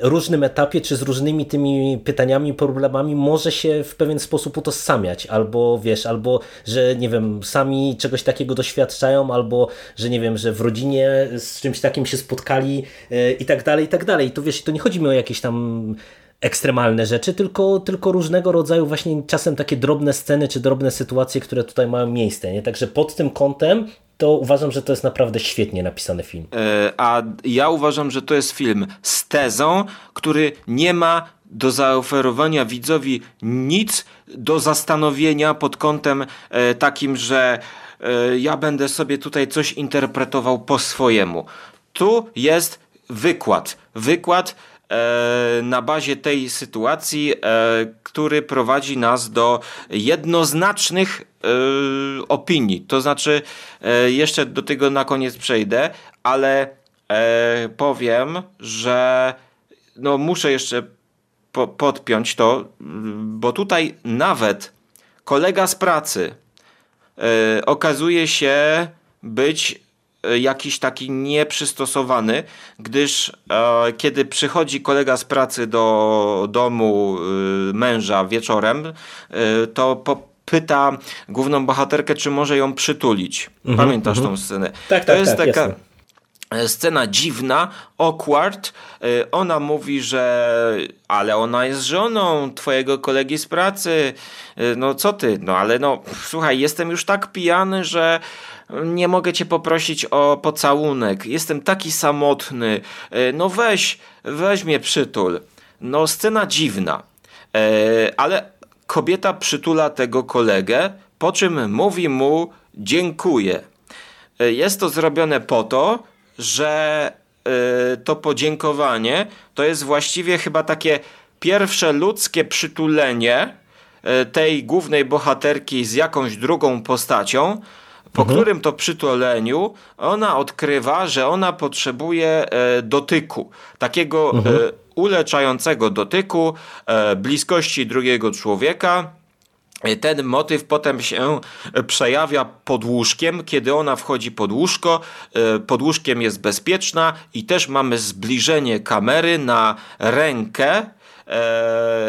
różnym etapie, czy z różnymi tymi pytaniami, problemami może się w pewien sposób utożsamiać, albo wiesz, albo że nie wiem, sami czegoś takiego doświadczają, albo że nie wiem, że w rodzinie z czymś takim się spotkali e, i tak dalej, i tak dalej. I to wiesz, to nie chodzi mi o jakieś tam ekstremalne rzeczy, tylko, tylko różnego rodzaju właśnie czasem takie drobne sceny czy drobne sytuacje, które tutaj mają miejsce. Nie? Także pod tym kątem to uważam, że to jest naprawdę świetnie napisany film. E, a ja uważam, że to jest film z tezą, który nie ma do zaoferowania widzowi nic do zastanowienia pod kątem e, takim, że e, ja będę sobie tutaj coś interpretował po swojemu. Tu jest wykład. Wykład na bazie tej sytuacji, e, który prowadzi nas do jednoznacznych e, opinii. To znaczy, jeszcze do tego na koniec przejdę, ale powiem, że no muszę jeszcze podpiąć to, bo tutaj nawet kolega z pracy okazuje się być E, jakiś taki nieprzystosowany, gdyż e, kiedy przychodzi kolega z pracy do domu e, męża wieczorem, e, to po, pyta główną bohaterkę, czy może ją przytulić. Mhm, Pamiętasz mhm. tą scenę? Tak, to tak, jest tak, taka. Jasne e, scena dziwna, awkward. E, ona mówi, że ale ona jest żoną twojego kolegi z pracy. No co ty? No ale no słuchaj, jestem już tak pijany, że nie mogę cię poprosić o pocałunek, jestem taki samotny, e, no weź, weź mnie przytul. No scena dziwna, e, ale kobieta przytula tego kolegę, po czym mówi mu dziękuję. E, jest to zrobione po to, że to podziękowanie to jest właściwie chyba takie pierwsze ludzkie przytulenie tej głównej bohaterki z jakąś drugą postacią, po mhm. którym to przytuleniu ona odkrywa, że ona potrzebuje e, dotyku, takiego e, mhm. uleczającego dotyku, e, bliskości drugiego człowieka. Ten motyw potem się przejawia pod łóżkiem, kiedy ona wchodzi pod łóżko. Pod łóżkiem jest bezpieczna i też mamy zbliżenie kamery na rękę,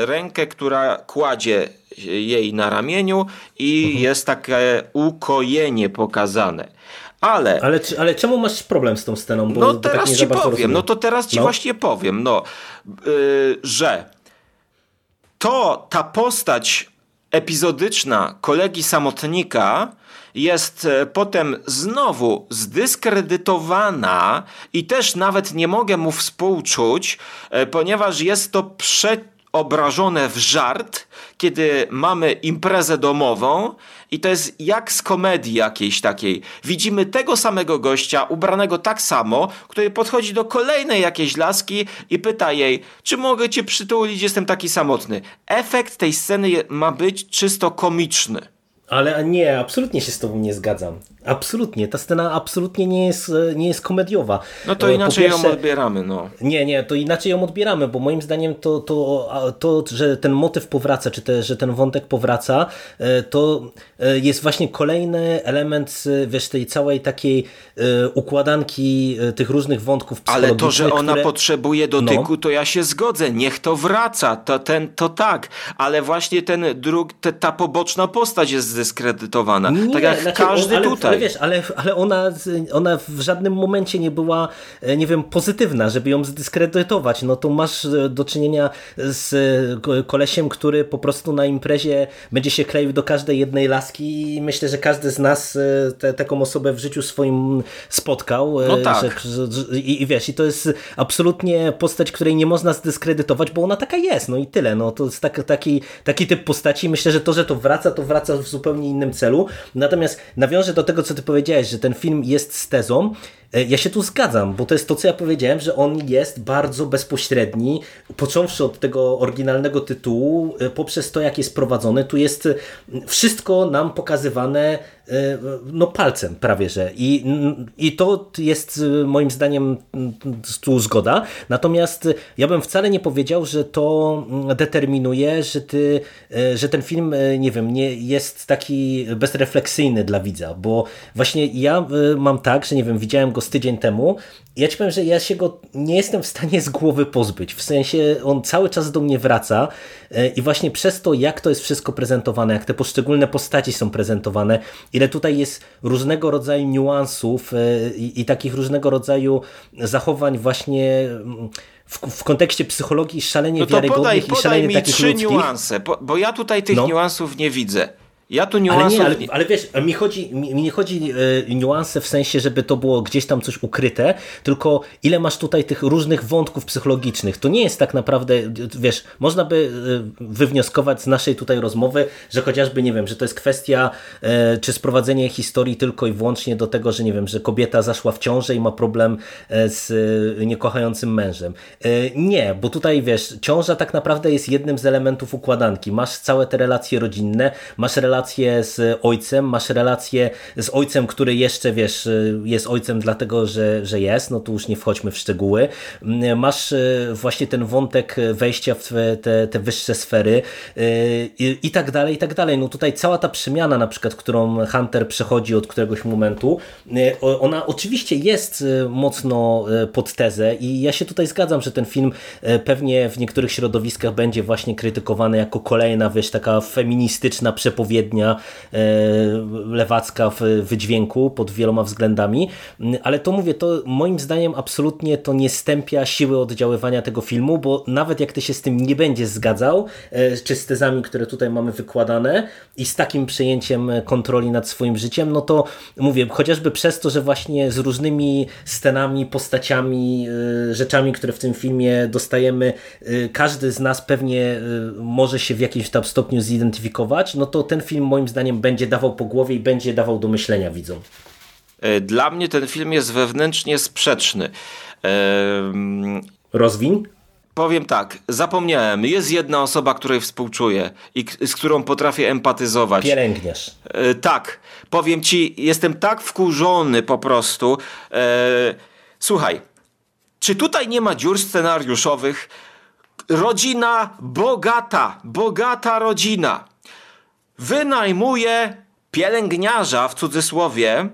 rękę, która kładzie jej na ramieniu i mhm. jest takie ukojenie pokazane. Ale, ale, ale czemu masz problem z tą sceną? Bo no tak teraz tak ci powiem, rozumiem. no to teraz ci no. właśnie powiem, no, yy, że to ta postać epizodyczna kolegi samotnika jest e, potem znowu zdyskredytowana i też nawet nie mogę mu współczuć, e, ponieważ jest to prze obrażone w żart, kiedy mamy imprezę domową i to jest jak z komedii jakiejś takiej. Widzimy tego samego gościa, ubranego tak samo, który podchodzi do kolejnej jakiejś laski i pyta jej, czy mogę cię przytulić, jestem taki samotny. Efekt tej sceny ma być czysto komiczny. Ale nie, absolutnie się z tobą nie zgadzam. Absolutnie, ta scena absolutnie nie jest, nie jest komediowa. No to inaczej pierwsze, ją odbieramy, no. Nie, nie, to inaczej ją odbieramy, bo moim zdaniem to, to, to że ten motyw powraca, czy te, że ten wątek powraca, e, to e, jest właśnie kolejny element, e, wiesz, tej całej takiej układanki tych różnych wątków Ale to, że ona które... potrzebuje dotyku, no. to ja się zgodzę, niech to wraca, to, ten, to tak, ale właśnie ten drug, te, ta poboczna postać jest zdyskredytowana, nie, tak jak znaczy, każdy ale, tutaj. Ale wiesz, ale, ale ona, ona w żadnym momencie nie była, e, nie wiem, pozytywna, żeby ją zdyskredytować. No to masz e, do czynienia z e, kolesiem, który po prostu na imprezie będzie się kleił do każdej jednej laski i myślę, że każdy z nas te, taką osobę w życiu swoim spotkał. No tak. Że, i, I wiesz, i to jest absolutnie postać, której nie można zdyskredytować, bo ona taka jest, no i tyle. No to jest tak, taki, taki typ postaci. Myślę, że to, że to wraca, to wraca w zupełnie innym celu. Natomiast nawiążę do tego, co ty powiedziałeś, że ten film jest z tezą, ja się tu zgadzam, bo to jest to, co ja powiedziałem, że on jest bardzo bezpośredni, począwszy od tego oryginalnego tytułu, e, poprzez to, jak jest prowadzony, tu jest wszystko nam pokazywane E, no palcem prawie, że. I, I to jest e, moim zdaniem tu zgoda. Natomiast ja bym wcale nie powiedział, że to determinuje, że, ty, e, że ten film, nie wiem, nie jest taki bezrefleksyjny dla widza, bo właśnie ja mam tak, że nie wiem, widziałem go z tydzień temu. Ja ci powiem, że ja się go nie jestem w stanie z głowy pozbyć. W sensie on cały czas do mnie wraca e, i właśnie przez to, jak to jest wszystko prezentowane, jak te poszczególne postaci są prezentowane, ile tutaj jest różnego rodzaju niuansów e, i, i takich różnego rodzaju zachowań właśnie mm, w, w kontekście psychologii szalenie no to wiarygodnych podaj, i podaj szalenie mi takich trzy ludzkich. niuanse, bo, bo ja tutaj tych No. niuansów nie widzę. Ja tu Ale niuansów... nie, ale, ale wiesz, mi, chodzi, mi, mi nie chodzi e, niuanse w sensie, żeby to było gdzieś tam coś ukryte, tylko ile masz tutaj tych różnych wątków psychologicznych. To nie jest tak naprawdę, wiesz, można by e, wywnioskować z naszej tutaj rozmowy, że chociażby, nie wiem, że to jest kwestia e, czy sprowadzenie historii tylko i wyłącznie do tego, że nie wiem, że kobieta zaszła w ciążę i ma problem z niekochającym mężem. Nie, bo tutaj wiesz, ciąża tak naprawdę jest jednym z elementów układanki. Masz całe te relacje rodzinne, masz relacje z ojcem, masz relacje z ojcem, który jeszcze, wiesz, jest ojcem dlatego, że, że jest, no tu już nie wchodźmy w szczegóły. Masz e, właśnie ten wątek wejścia w te, te wyższe sfery e, i, i tak dalej, i tak dalej. No tutaj cała ta przemiana na przykład, którą Hunter przechodzi od któregoś momentu, ona oczywiście jest mocno pod tezę i ja się tutaj zgadzam, że ten film pewnie w niektórych środowiskach będzie właśnie krytykowany jako kolejna, wiesz, taka feministyczna przepowiednia e, lewacka w wydźwięku pod wieloma względami, Mm, ale to mówię, to moim zdaniem absolutnie to nie stępia siły oddziaływania tego filmu, bo nawet jak ty się z tym nie będziesz zgadzał, e, czy z tezami, które tutaj mamy wykładane i z takim przejęciem kontroli nad swoim życiem, no to mówię, chociażby przez to, że właśnie z różnymi scenami, postaciami, e, rzeczami, które w tym filmie dostajemy, każdy z nas pewnie może się w jakimś tam stopniu zidentyfikować, no to ten film moim zdaniem będzie dawał po głowie i będzie dawał do myślenia widzom. E, Dla mnie ten film jest wewnętrznie sprzeczny. Ehm, Rozwin? Powiem tak, zapomniałem, jest jedna osoba, której współczuję i z którą potrafię empatyzować. Pielęgniarz. E, tak, powiem ci, jestem tak wkurzony po prostu. E, słuchaj, czy tutaj nie ma dziur scenariuszowych? Rodzina bogata, bogata rodzina. Wynajmuje pielęgniarza w cudzysłowie,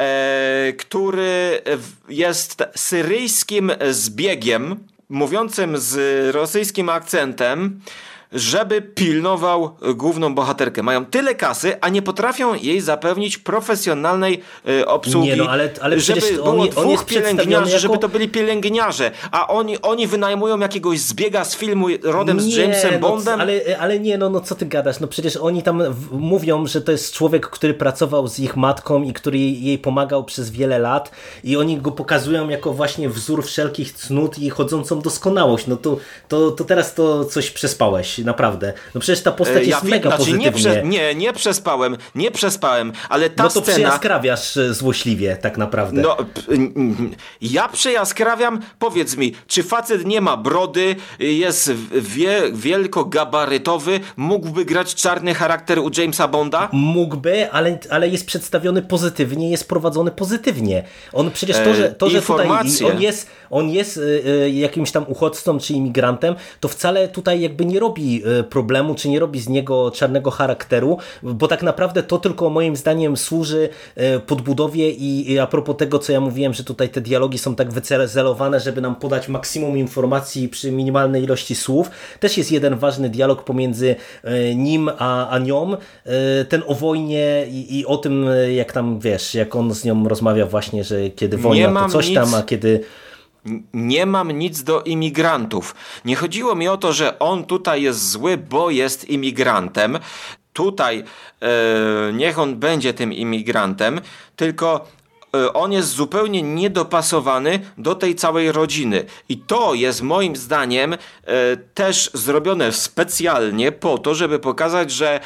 e, który jest syryjskim zbiegiem, mówiącym z rosyjskim akcentem, żeby pilnował główną bohaterkę. Mają tyle kasy, a nie potrafią jej zapewnić profesjonalnej e, obsługi. Nie no, ale- ale żeby przecież on było on dwóch przedstawiony pielęgniarzy, jako- żeby to byli pielęgniarze, a oni, oni wynajmują jakiegoś zbiega z filmu rodem z Nie, Jamesem no, Bondem. ale, ale nie, no, no co ty gadasz? No przecież oni tam mówią, że to jest człowiek, który pracował z ich matką i który jej, jej pomagał przez wiele lat i oni go pokazują jako właśnie wzór wszelkich cnót i chodzącą doskonałość. No to, to, to teraz to coś przespałeś, naprawdę. No przecież ta postać E, jest wiem, mega znaczy nie, pozytywnie. prze, nie, nie przespałem, nie przespałem, ale ta no to scena... przyjaskrawiasz e, złośliwie tak naprawdę. No, ja przejaskrawiam, powiedz mi, czy facet nie ma brody, jest wie, wielkogabarytowy, mógłby grać czarny charakter u Jamesa Bonda? Mógłby, ale, ale jest przedstawiony pozytywnie, jest prowadzony pozytywnie. On przecież to, E, że, to, że tutaj on jest, on jest y, y, jakimś tam uchodźcą czy imigrantem, to wcale tutaj jakby nie robi y, problemu, czy nie robi z niego czarnego charakteru, bo tak naprawdę to tylko moim zdaniem służy y, podbudowie i, a propos tego, co ja mówiłem, że tutaj te dialogi są tak wycelowane, żeby nam podać maksimum informacji przy minimalnej ilości słów. Też jest jeden ważny dialog pomiędzy y, nim a, a nią. Ten o wojnie i, i o tym, jak tam, wiesz, jak on z nią rozmawia właśnie, że kiedy wojna to coś nic- tam, a kiedy... Nie mam nic do imigrantów. Nie chodziło mi o to, że on tutaj jest zły, bo jest imigrantem. Tutaj e, niech on będzie tym imigrantem, tylko e, on jest zupełnie niedopasowany do tej całej rodziny. I to jest moim zdaniem e, też zrobione specjalnie po to, żeby pokazać, że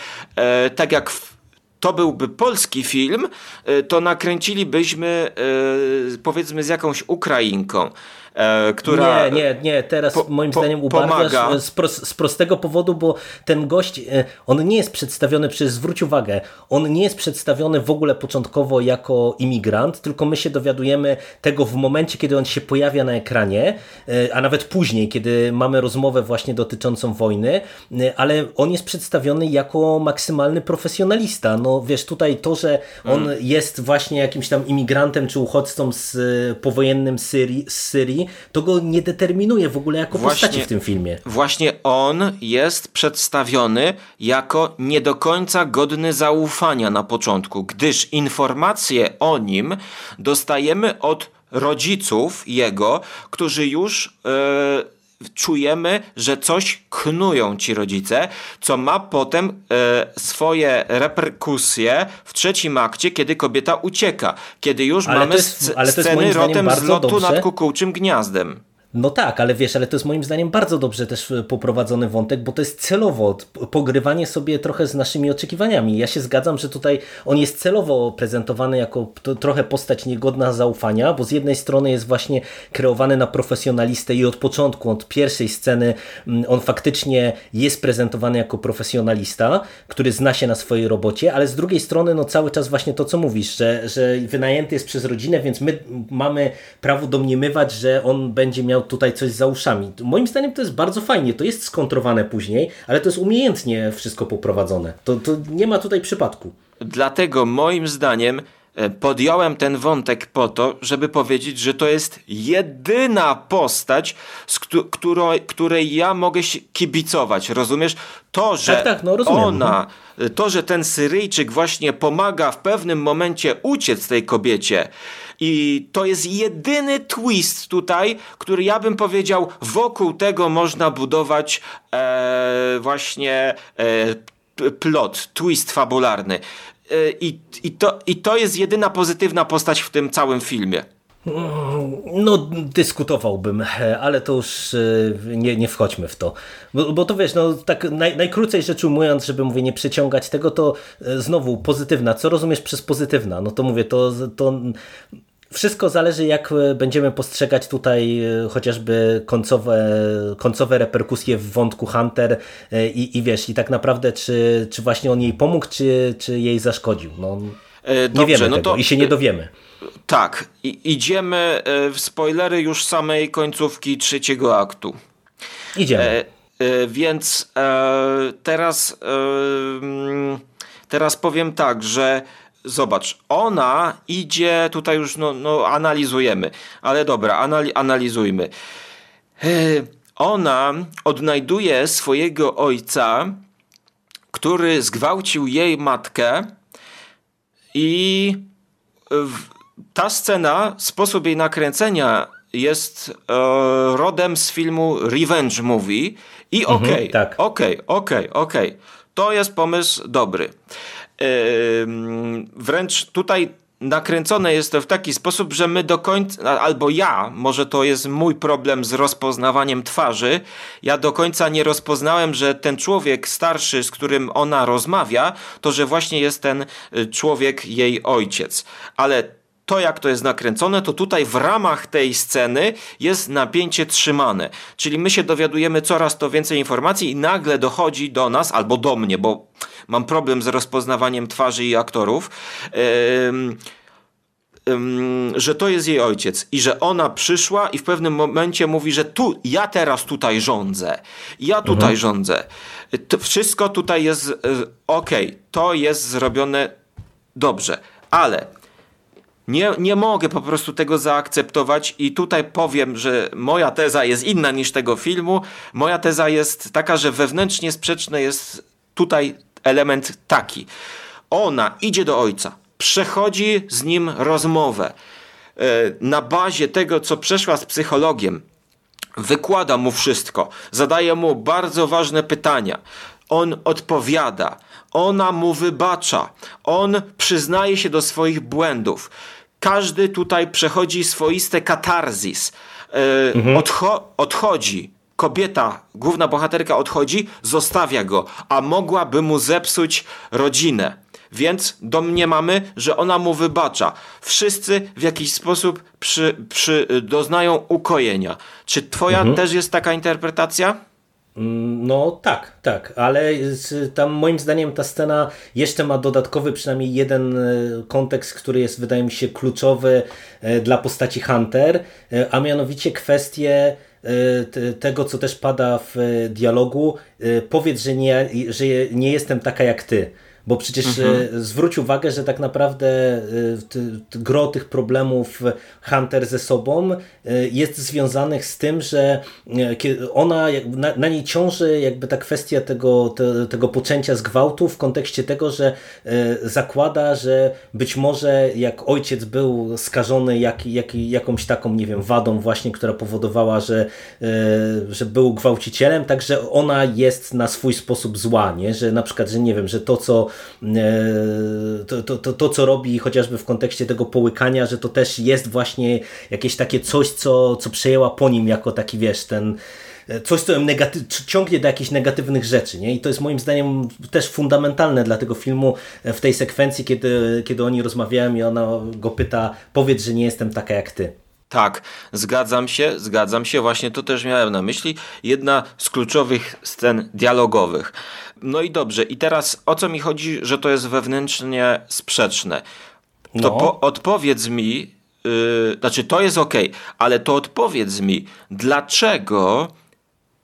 tak jak w to byłby polski film, y, to nakręcilibyśmy y, powiedzmy z jakąś Ukrainką. E, która... Nie, nie, nie, teraz po, moim po, zdaniem ubarwiasz z, pros, z prostego powodu, bo ten gość, e, on nie jest przedstawiony, przecież zwróć uwagę, on nie jest przedstawiony w ogóle początkowo jako imigrant, tylko my się dowiadujemy tego w momencie, kiedy on się pojawia na ekranie, e, a nawet później, kiedy mamy rozmowę właśnie dotyczącą wojny, ale on jest przedstawiony jako maksymalny profesjonalista. No wiesz, tutaj to, że on mm. jest właśnie jakimś tam imigrantem czy uchodźcą z powojennym Syrii, z Syrii, to go nie determinuje w ogóle jako właśnie, postaci w tym filmie. Właśnie on jest przedstawiony jako nie do końca godny zaufania na początku, gdyż informacje o nim dostajemy od rodziców jego, którzy już yy, czujemy, że coś knują ci rodzice, co ma potem e, swoje reperkusje w trzecim akcie, kiedy kobieta ucieka, kiedy już ale mamy jest, sceny rodem z lotu dobrze. nad kukułczym gniazdem. No tak, ale wiesz, ale to jest moim zdaniem bardzo dobrze też e, poprowadzony wątek, bo to jest celowo pogrywanie sobie trochę z naszymi oczekiwaniami. Ja się zgadzam, że tutaj on jest celowo prezentowany jako trochę postać niegodna zaufania, bo z jednej strony jest właśnie kreowany na profesjonalistę i od początku, od pierwszej sceny mm, on faktycznie jest prezentowany jako profesjonalista, który zna się na swojej robocie, ale z drugiej strony no cały czas właśnie to, co mówisz, że, że wynajęty jest przez rodzinę, więc my mamy prawo domniemywać, że on będzie miał miał tutaj coś za uszami. Moim zdaniem to jest bardzo fajnie, to jest skontrowane później, ale to jest umiejętnie wszystko poprowadzone. To, to nie ma tutaj przypadku. Dlatego moim zdaniem e, podjąłem ten wątek po to, żeby powiedzieć, że to jest jedyna postać, z której, której ja mogę kibicować. Rozumiesz? To, że tak, tak, no ona, e, to, że ten Syryjczyk właśnie pomaga w pewnym momencie uciec tej kobiecie, i to jest jedyny twist tutaj, który ja bym powiedział, wokół tego można budować e, właśnie e, plot, twist fabularny. E, i, i, to, I to jest jedyna pozytywna postać w tym całym filmie. No, dyskutowałbym, ale to już e, nie, nie wchodźmy w to. Bo, bo to wiesz, no tak naj, najkrócej rzecz ujmując, żeby mówię, nie przyciągać tego, to e, znowu pozytywna. Co rozumiesz przez pozytywna? No to mówię, to, to wszystko zależy, jak e, będziemy postrzegać tutaj e, chociażby końcowe, końcowe reperkusje w wątku Hunter e, i, i wiesz, i tak naprawdę, czy, czy właśnie on jej pomógł, czy, czy jej zaszkodził. No, nie Dobrze, wiemy no tego to, i się nie dowiemy. Tak, I, idziemy w spoilery już samej końcówki trzeciego aktu. Idziemy. E, e, więc e, teraz, teraz powiem tak, że zobacz, ona idzie, tutaj już no, no analizujemy, ale dobra, anali analizujmy. Ona odnajduje swojego ojca, który zgwałcił jej matkę i ta scena, sposób jej nakręcenia jest e, rodem z filmu Revenge Movie i okej, okay, mhm, tak. okej, okej, okej. To jest pomysł dobry wręcz tutaj nakręcone jest to w taki sposób, że my do końca, albo ja, może to jest mój problem z rozpoznawaniem twarzy, ja do końca nie rozpoznałem, że ten człowiek starszy, z którym ona rozmawia, to że właśnie jest ten y, człowiek jej ojciec. Ale to, jak to jest nakręcone, to tutaj w ramach tej sceny jest napięcie trzymane. Czyli my się dowiadujemy coraz to więcej informacji i nagle dochodzi do nas, albo do mnie, bo mam problem z rozpoznawaniem twarzy i aktorów. Yy, że to jest jej ojciec i że ona przyszła i w pewnym momencie mówi, że tu, ja teraz tutaj rządzę. Ja tutaj mhm. rządzę. To wszystko tutaj jest e, ok, to jest zrobione dobrze, ale nie, nie mogę po prostu tego zaakceptować i tutaj powiem, że moja teza jest inna niż tego filmu. Moja teza jest taka, że wewnętrznie sprzeczny jest tutaj element taki. Ona idzie do ojca, przechodzi z nim rozmowę e, na bazie tego, co przeszła z psychologiem. Wykłada mu wszystko, zadaje mu bardzo ważne pytania. On odpowiada, ona mu wybacza, on przyznaje się do swoich błędów każdy tutaj przechodzi swoiste katarzis. E, mhm. Odcho odchodzi. Kobieta, główna bohaterka odchodzi, zostawia go, a mogłaby mu zepsuć rodzinę. więc domniemamy, że ona mu wybacza. Wszyscy w jakiś sposób przy, przy, doznają ukojenia. Czy twoja mhm. też jest taka interpretacja? Mm, no tak, tak, ale tam moim zdaniem ta scena jeszcze ma dodatkowy przynajmniej jeden e, kontekst, który jest wydaje mi się kluczowy e, dla postaci Hunter, e, a mianowicie kwestię tego, co też pada w dialogu, powiedz, że nie, że nie jestem taka jak ty. Bo przecież mhm. zwróć uwagę, że tak naprawdę gro tych problemów Hunter ze sobą jest związanych z tym, że ona, na, na niej ciąży jakby ta kwestia tego, te, tego poczęcia z gwałtu w kontekście tego, że zakłada, że być może jak ojciec był skażony jak, jak, jakąś taką, nie wiem, wadą właśnie, która powodowała, że, że był gwałcicielem, także ona jest na swój sposób zła, nie? że na przykład, że nie wiem, że to co E, to, to, to, to, co robi chociażby w kontekście tego połykania, że to też jest właśnie jakieś takie coś, co, co przejęła po nim jako taki, wiesz, ten e, coś, co ciągnie do jakichś negatywnych rzeczy. Nie? I to jest moim zdaniem też fundamentalne dla tego filmu e, w tej sekwencji, kiedy, kiedy oni rozmawiają i ona go pyta, powiedz, że nie jestem taka jak ty. Tak, zgadzam się, zgadzam się, właśnie to też miałem na myśli. Jedna z kluczowych scen dialogowych. No i dobrze, i teraz o co mi chodzi, że to jest wewnętrznie sprzeczne? To no. po, odpowiedz mi, yy, znaczy to jest ok, ale to odpowiedz mi, dlaczego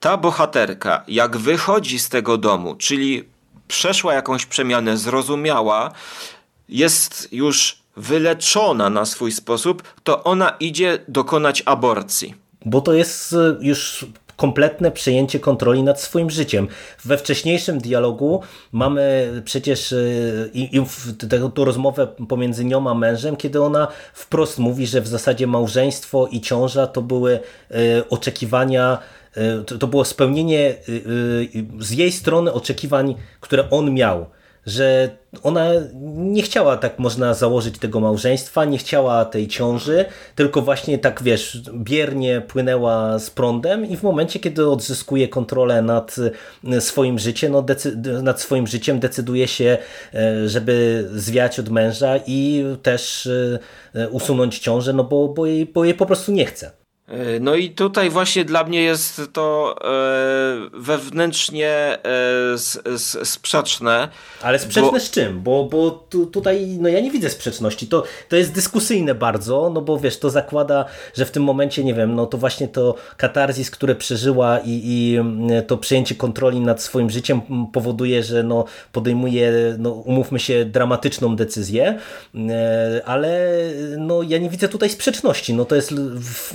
ta bohaterka, jak wychodzi z tego domu, czyli przeszła jakąś przemianę, zrozumiała, jest już wyleczona na swój sposób, to ona idzie dokonać aborcji. Bo to jest już kompletne przejęcie kontroli nad swoim życiem. We wcześniejszym dialogu mamy przecież y, i, i tę rozmowę pomiędzy nią a mężem, kiedy ona wprost mówi, że w zasadzie małżeństwo i ciąża to były y, oczekiwania y, to było spełnienie z jej strony oczekiwań, które on miał że ona nie chciała, tak można założyć, tego małżeństwa, nie chciała tej ciąży, tylko właśnie tak, wiesz, biernie płynęła z prądem i w momencie, kiedy odzyskuje kontrolę nad e, swoim życiem, no nad swoim życiem decyduje się, e, żeby zwiać od męża i też e, usunąć ciążę, no bo, bo, jej, bo jej po prostu nie chce. E, no i tutaj właśnie dla mnie jest to e, wewnętrznie e, sprzeczne. Ale sprzeczne bo... z czym? Bo, bo tu, tutaj no ja nie widzę sprzeczności. To, to jest dyskusyjne bardzo, no bo wiesz, to zakłada, że w tym momencie, nie wiem, no to właśnie to katarzis, które przeżyła i, i to przejęcie kontroli nad swoim życiem powoduje, że no podejmuje, no umówmy się, dramatyczną decyzję, ale no ja nie widzę tutaj sprzeczności. No to jest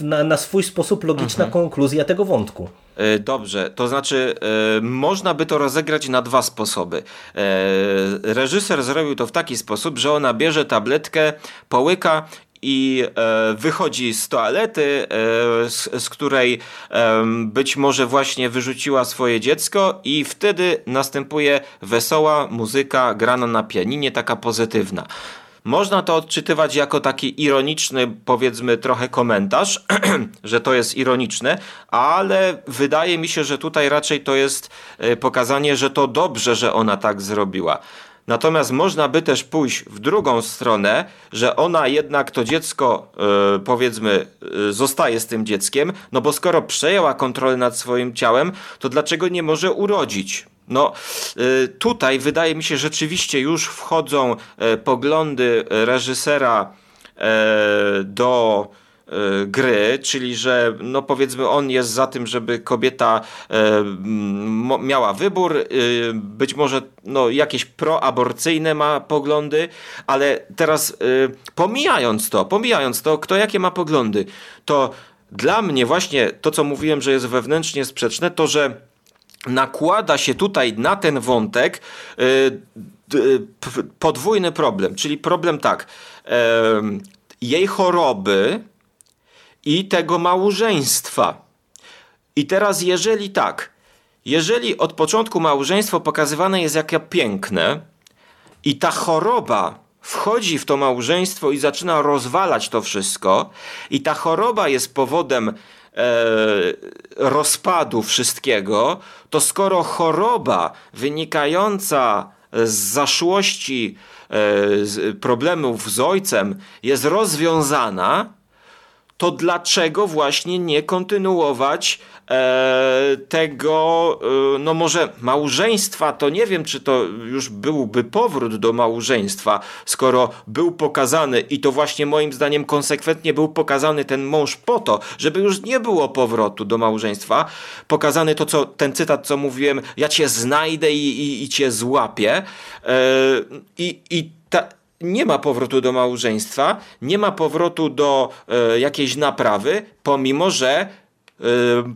na, na swój sposób logiczna mhm. konkluzja tego wątku. E, dobrze, to znaczy e, można by to rozegrać na dwa sposoby. E, reżyser zrobił to w taki sposób, że ona bierze tabletkę, połyka i e, wychodzi z toalety, e, z, z, której e, być może właśnie wyrzuciła swoje dziecko, i wtedy następuje wesoła muzyka grana na pianinie, taka pozytywna. Można to odczytywać jako taki ironiczny, powiedzmy, trochę komentarz, że to jest ironiczne, ale wydaje mi się, że tutaj raczej to jest e, pokazanie, że to dobrze, że ona tak zrobiła. Natomiast można by też pójść w drugą stronę, że ona jednak to dziecko, yy, powiedzmy, yy, zostaje z tym dzieckiem, no bo skoro przejęła kontrolę nad swoim ciałem, to dlaczego nie może urodzić? No, y, tutaj wydaje mi się rzeczywiście już wchodzą e, poglądy reżysera e, do e, gry, czyli że no powiedzmy on jest za tym, żeby kobieta miała wybór, być może no jakieś proaborcyjne ma poglądy, ale teraz pomijając to, pomijając to, kto jakie ma poglądy, to dla mnie właśnie to, co mówiłem, że jest wewnętrznie sprzeczne, to że nakłada się tutaj na ten wątek y, podwójny problem, czyli problem tak, jej choroby i tego małżeństwa. I teraz jeżeli tak, jeżeli od początku małżeństwo pokazywane jest jak piękne i ta choroba wchodzi w to małżeństwo i zaczyna rozwalać to wszystko i ta choroba jest powodem rozpadu wszystkiego, to skoro choroba wynikająca z zaszłości problemów z ojcem jest rozwiązana, to dlaczego właśnie nie kontynuować e, tego, e, no może małżeństwa, to nie wiem, czy to już byłby powrót do małżeństwa, skoro był pokazany i to właśnie moim zdaniem konsekwentnie był pokazany ten mąż po to, żeby już nie było powrotu do małżeństwa, pokazany to, co ten cytat, co mówiłem, ja cię znajdę i, i, i cię złapię. E, i, i ta, nie ma powrotu do małżeństwa, nie ma powrotu do e, jakiejś naprawy, pomimo że e,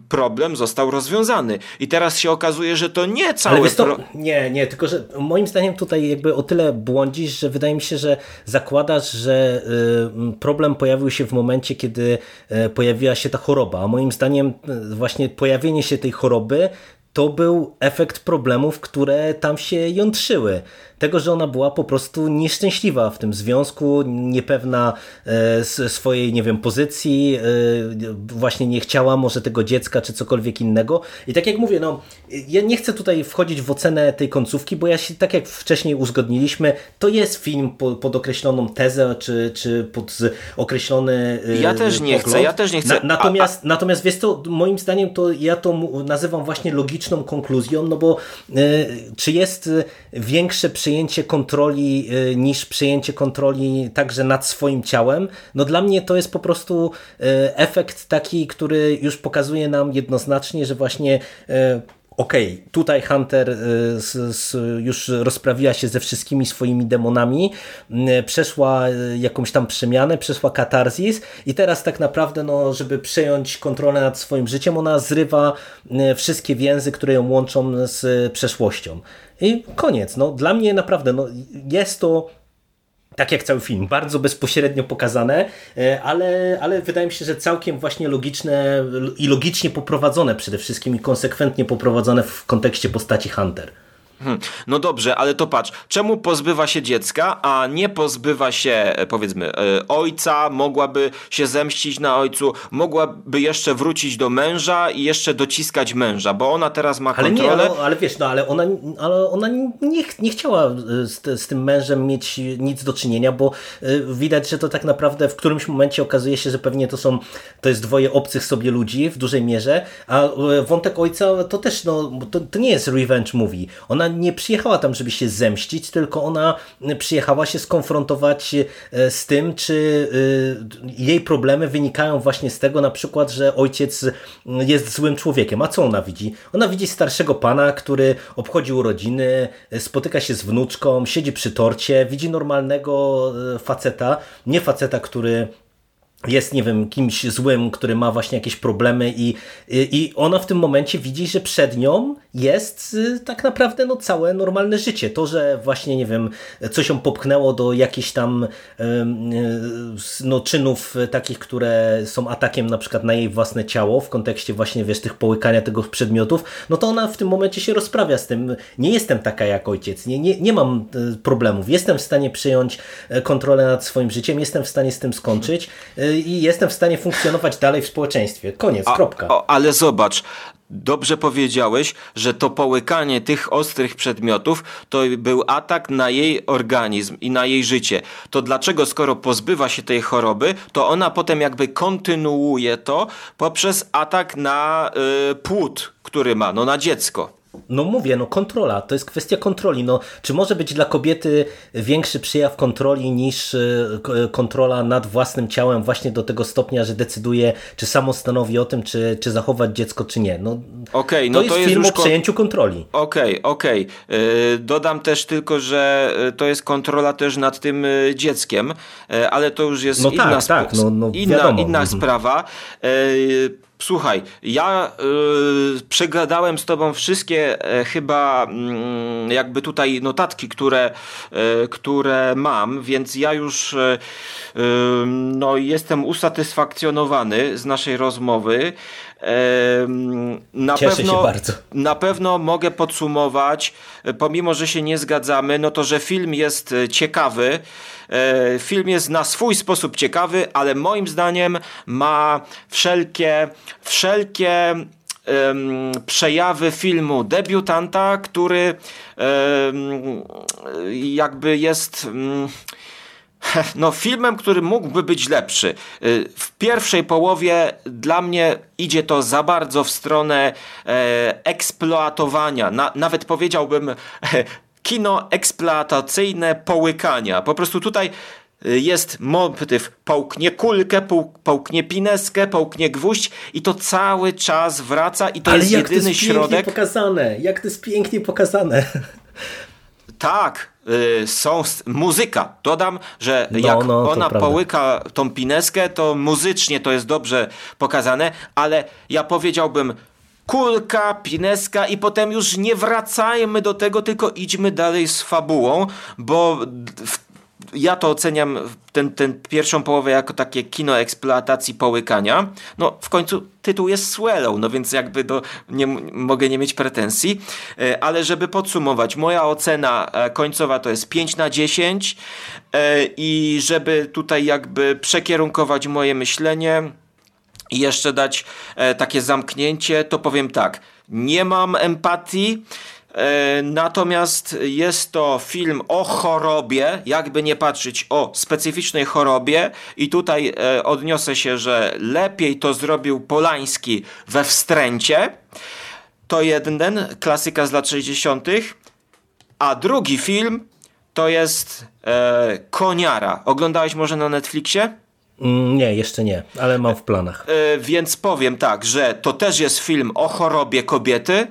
problem został rozwiązany. I teraz się okazuje, że to nie całe... Ale to, nie, nie, tylko że moim zdaniem tutaj jakby o tyle błądzisz, że wydaje mi się, że zakładasz, że y, problem pojawił się w momencie, kiedy y, pojawiła się ta choroba, a moim zdaniem y, właśnie pojawienie się tej choroby to był efekt problemów, które tam się jątrzyły tego, że ona była po prostu nieszczęśliwa w tym związku, niepewna e, swojej, nie wiem, pozycji, e, właśnie nie chciała może tego dziecka czy cokolwiek innego. I tak jak mówię, no, ja nie chcę tutaj wchodzić w ocenę tej końcówki, bo ja się, tak jak wcześniej uzgodniliśmy, to jest film pod określoną tezę, czy, czy pod określony Ja też nie pogląd. chcę, ja też nie chcę. Na, natomiast, a, a... natomiast wiesz to, moim zdaniem to ja to nazywam właśnie logiczną konkluzją, no bo czy jest większe przyjęcie przejęcie kontroli y, niż przejęcie kontroli także nad swoim ciałem, no dla mnie to jest po prostu y, efekt taki, który już pokazuje nam jednoznacznie, że właśnie y, okej, okay, tutaj Hunter już rozprawiła się ze wszystkimi swoimi demonami, przeszła jakąś tam przemianę, przeszła katarzis i teraz tak naprawdę, no, żeby przejąć kontrolę nad swoim życiem, ona zrywa wszystkie więzy, które ją łączą z przeszłością. I koniec. No, dla mnie naprawdę no, jest to tak jak cały film, bardzo bezpośrednio pokazane, e, ale, ale wydaje mi się, że całkiem właśnie logiczne i logicznie poprowadzone przede wszystkim i konsekwentnie poprowadzone w kontekście postaci Hunter. Hmm. No dobrze, ale to patrz, czemu pozbywa się dziecka, a nie pozbywa się, e, powiedzmy, e, ojca, mogłaby się zemścić na ojcu, mogłaby jeszcze wrócić do męża i jeszcze dociskać męża, bo ona teraz ma kontrolę. Ale, nie, no, ale wiesz, no ale ona, ale ona nie, nie chciała e, z, z, tym mężem mieć nic do czynienia, bo widać, że to tak naprawdę w którymś momencie okazuje się, że pewnie to są, to jest dwoje obcych sobie ludzi w dużej mierze, a wątek ojca to też, no, to, to nie jest revenge movie. Ona nie przyjechała tam, żeby się zemścić, tylko ona przyjechała się skonfrontować e, z tym, czy e, jej problemy wynikają właśnie z tego na przykład, że ojciec jest złym człowiekiem. A co ona widzi? Ona widzi starszego pana, który obchodzi urodziny, spotyka się z wnuczką, siedzi przy torcie, widzi normalnego e, faceta, nie faceta, który jest, nie wiem, kimś złym, który ma właśnie jakieś problemy i, i ona w tym momencie widzi, że przed nią jest y, tak naprawdę no, całe normalne życie. To, że właśnie, nie wiem, coś ją popchnęło do jakichś tam y, no, czynów takich, które są atakiem na przykład na jej własne ciało w kontekście właśnie, wiesz, tych połykania tego przedmiotów, no to ona w tym momencie się rozprawia z tym. Nie jestem taka jak ojciec, nie, nie, nie mam y, problemów, jestem w stanie przyjąć kontrolę nad swoim życiem, jestem w stanie z tym skończyć i jestem w stanie funkcjonować dalej w społeczeństwie. Koniec, A, kropka. O, ale zobacz, dobrze powiedziałeś, że to połykanie tych ostrych przedmiotów to był atak na jej organizm i na jej życie. To dlaczego, skoro pozbywa się tej choroby, to ona potem jakby kontynuuje to poprzez atak na y, płód, który ma, no na dziecko. No mówię, no kontrola, to jest kwestia kontroli. No, czy może być dla kobiety większy przyjaw kontroli niż e, kontrola nad własnym ciałem właśnie do tego stopnia, że decyduje, czy samo stanowi o tym, czy, czy zachować dziecko, czy nie. No, okay, no to, jest to jest film o przejęciu kontroli. Okej, okay, okej. Okay. Dodam też tylko, że e, to jest kontrola też nad tym dzieckiem, ale to już jest no inna, tak, tak, no, no, inna, inna mhm. sprawa. Słuchaj, ja yy, przegadałem z tobą wszystkie e, chyba yy, jakby tutaj notatki, które, yy, które mam, więc ja już e, no, jestem usatysfakcjonowany z naszej rozmowy. Na Cieszę pewno, się bardzo. Na pewno mogę podsumować, pomimo że się nie zgadzamy, no to, że film jest ciekawy. E, film jest na swój sposób ciekawy, ale moim zdaniem ma wszelkie, wszelkie przejawy filmu debiutanta, który jakby jest no, filmem, który mógłby być lepszy. Y, w pierwszej połowie dla mnie idzie to za bardzo w stronę e, eksploatowania, Na, nawet powiedziałbym e, kino eksploatacyjne połykania. Po prostu tutaj y, jest motyw połknie kulkę, połknie pineskę, połknie gwóźdź i to cały czas wraca i to Ale jest jak jedyny to jest środek. pokazane, jak to jest pięknie pokazane. Tak, są muzyka. Dodam, że no, jak no, ona połyka tą pineskę, to muzycznie to jest dobrze pokazane, ale ja powiedziałbym kulka, pineska i potem już nie wracajmy do tego, tylko idźmy dalej z fabułą, bo w ja to oceniam ten, ten pierwszą połowę jako takie kino eksploatacji połykania. No w końcu tytuł jest Swallow, no więc jakby do, nie, mogę nie mieć pretensji. E, ale żeby podsumować, moja ocena e, końcowa to jest 5 na 10 e, i żeby tutaj jakby przekierunkować moje myślenie i jeszcze dać takie zamknięcie, to powiem tak. Nie mam empatii, natomiast jest to film o chorobie, jakby nie patrzeć, o specyficznej chorobie, i tutaj e, odniosę się, że lepiej to zrobił Polański we wstręcie. To jeden, klasyka z lat 60., a drugi film to jest e, Koniara. Oglądałeś może na Netflixie? Mm, nie, jeszcze nie, ale mam w planach. E, więc powiem tak, że to też jest film o chorobie kobiety.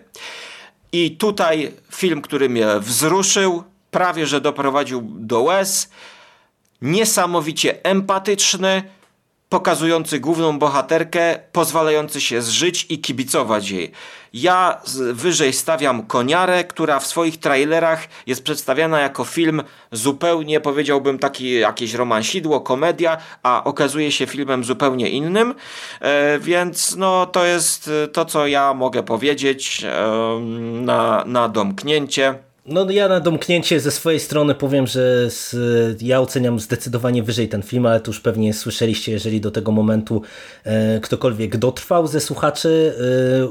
I tutaj film, który mnie wzruszył, prawie że doprowadził do łez, niesamowicie empatyczny, pokazujący główną bohaterkę, pozwalający się zżyć i kibicować jej. Ja wyżej stawiam Koniarę, która w swoich trailerach jest przedstawiana jako film zupełnie, powiedziałbym, taki jakieś romansidło, komedia, a okazuje się filmem zupełnie innym. E, więc no, to jest to, co ja mogę powiedzieć e, na, na domknięcie. No ja na domknięcie ze swojej strony powiem, że z, ja oceniam zdecydowanie wyżej ten film, ale to już pewnie słyszeliście, jeżeli do tego momentu e, ktokolwiek dotrwał ze słuchaczy.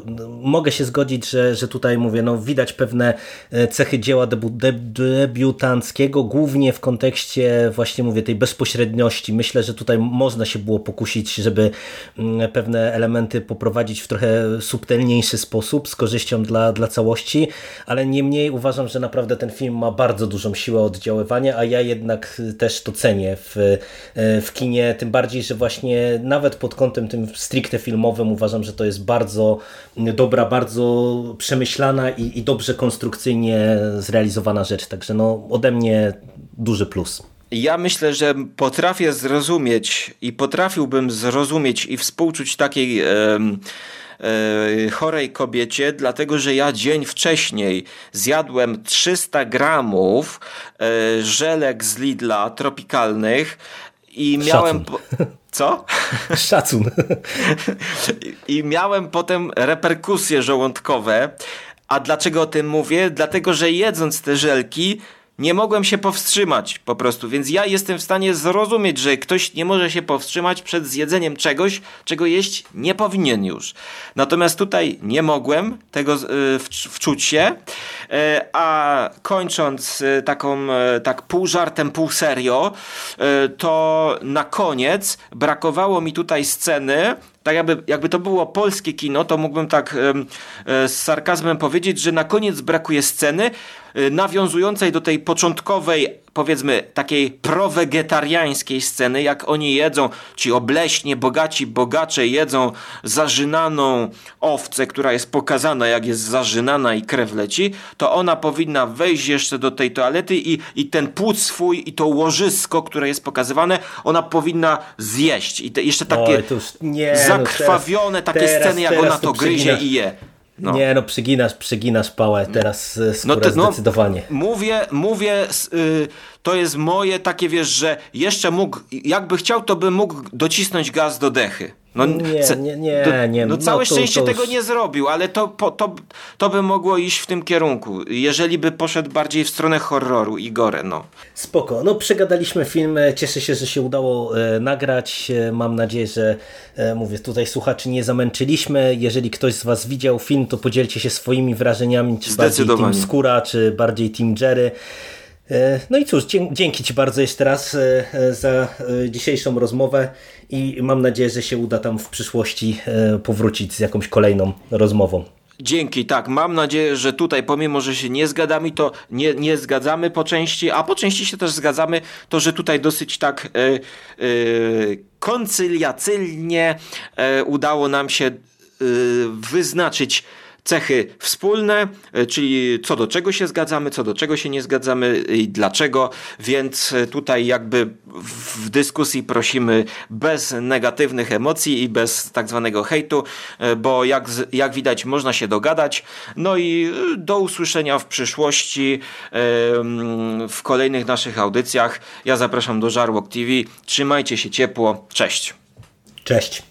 E, mogę się zgodzić, że, że tutaj mówię, no widać pewne e, cechy dzieła debu, debiutanckiego, głównie w kontekście właśnie mówię tej bezpośredniości. Myślę, że tutaj można się było pokusić, żeby mm, pewne elementy poprowadzić w trochę subtelniejszy sposób, z korzyścią dla, dla całości, ale niemniej uważam, że naprawdę ten film ma bardzo dużą siłę oddziaływania, a ja jednak też to cenię w, w kinie, tym bardziej, że właśnie nawet pod kątem tym stricte filmowym uważam, że to jest bardzo dobra, bardzo przemyślana i, i dobrze konstrukcyjnie zrealizowana rzecz, także no ode mnie duży plus. Ja myślę, że potrafię zrozumieć i potrafiłbym zrozumieć i współczuć takiej e, E, chorej kobiecie, dlatego że ja dzień wcześniej zjadłem 300 gramów e, żelek z Lidla tropikalnych i miałem. Co? Szacun. I miałem potem reperkusje żołądkowe. A dlaczego o tym mówię? Dlatego, że jedząc te żelki, nie mogłem się powstrzymać po prostu, więc ja jestem w stanie zrozumieć, że ktoś nie może się powstrzymać przed zjedzeniem czegoś, czego jeść nie powinien już. Natomiast tutaj nie mogłem tego y, wczuć się, y, a kończąc y, taką tak pół żartem, pół serio, to na koniec brakowało mi tutaj sceny, tak jakby, jakby to było polskie kino, to mógłbym tak e, z sarkazmem powiedzieć, że na koniec brakuje sceny e, nawiązującej do tej początkowej powiedzmy takiej prowegetariańskiej sceny, jak oni jedzą, ci obleśnie, bogaci bogacze jedzą zażynaną owcę, która jest pokazana jak jest zażynana i krew leci, to ona powinna wejść jeszcze do tej toalety i, i ten płód swój i to łożysko, które jest pokazywane, ona powinna zjeść. I te, jeszcze takie Oj, nie, zakrwawione no teraz, takie teraz, sceny, jak ona to gryzie i je. No. Nie, no przeginasz, przeginasz pałę teraz no, te, no, zdecydowanie. Mówię, mówię, y, to jest moje takie, wiesz, że jeszcze mógł, jakby chciał, to by mógł docisnąć gaz do dechy. No, Nie, nie, nie, nie, No no całe to- szczęście to tego nie zrobił, ale to, po, to, to by mogło iść w tym kierunku. Jeżeli by poszedł bardziej w stronę horroru i gore, no. Spoko. No przegadaliśmy film. e, Cieszę się, że się udało e, nagrać. E, Mam nadzieję, że e, mówię, tutaj słuchaczy nie zamęczyliśmy. Jeżeli ktoś z Was widział film, to podzielcie się swoimi wrażeniami, czy bardziej. Team Skóra, czy bardziej Team Jerry. E, No i cóż, dzięki Ci bardzo jeszcze raz e, e, za dzisiejszą rozmowę i mam nadzieję, że się uda tam w przyszłości powrócić z jakąś kolejną rozmową. Dzięki, tak. Mam nadzieję, że tutaj, pomimo, że się nie zgadzamy, to nie, nie zgadzamy po części, a po części się też zgadzamy, to że tutaj dosyć tak e, koncyliacyjnie udało nam się wyznaczyć cechy wspólne, e, czyli co do czego się zgadzamy, co do czego się nie zgadzamy i dlaczego, więc e, tutaj jakby w dyskusji prosimy bez negatywnych emocji i bez tak zwanego hejtu, e, bo jak, jak widać można się dogadać. No i do usłyszenia w przyszłości w kolejnych naszych audycjach. Ja zapraszam do Żarłok TV. Trzymajcie się ciepło. Cześć. Cześć!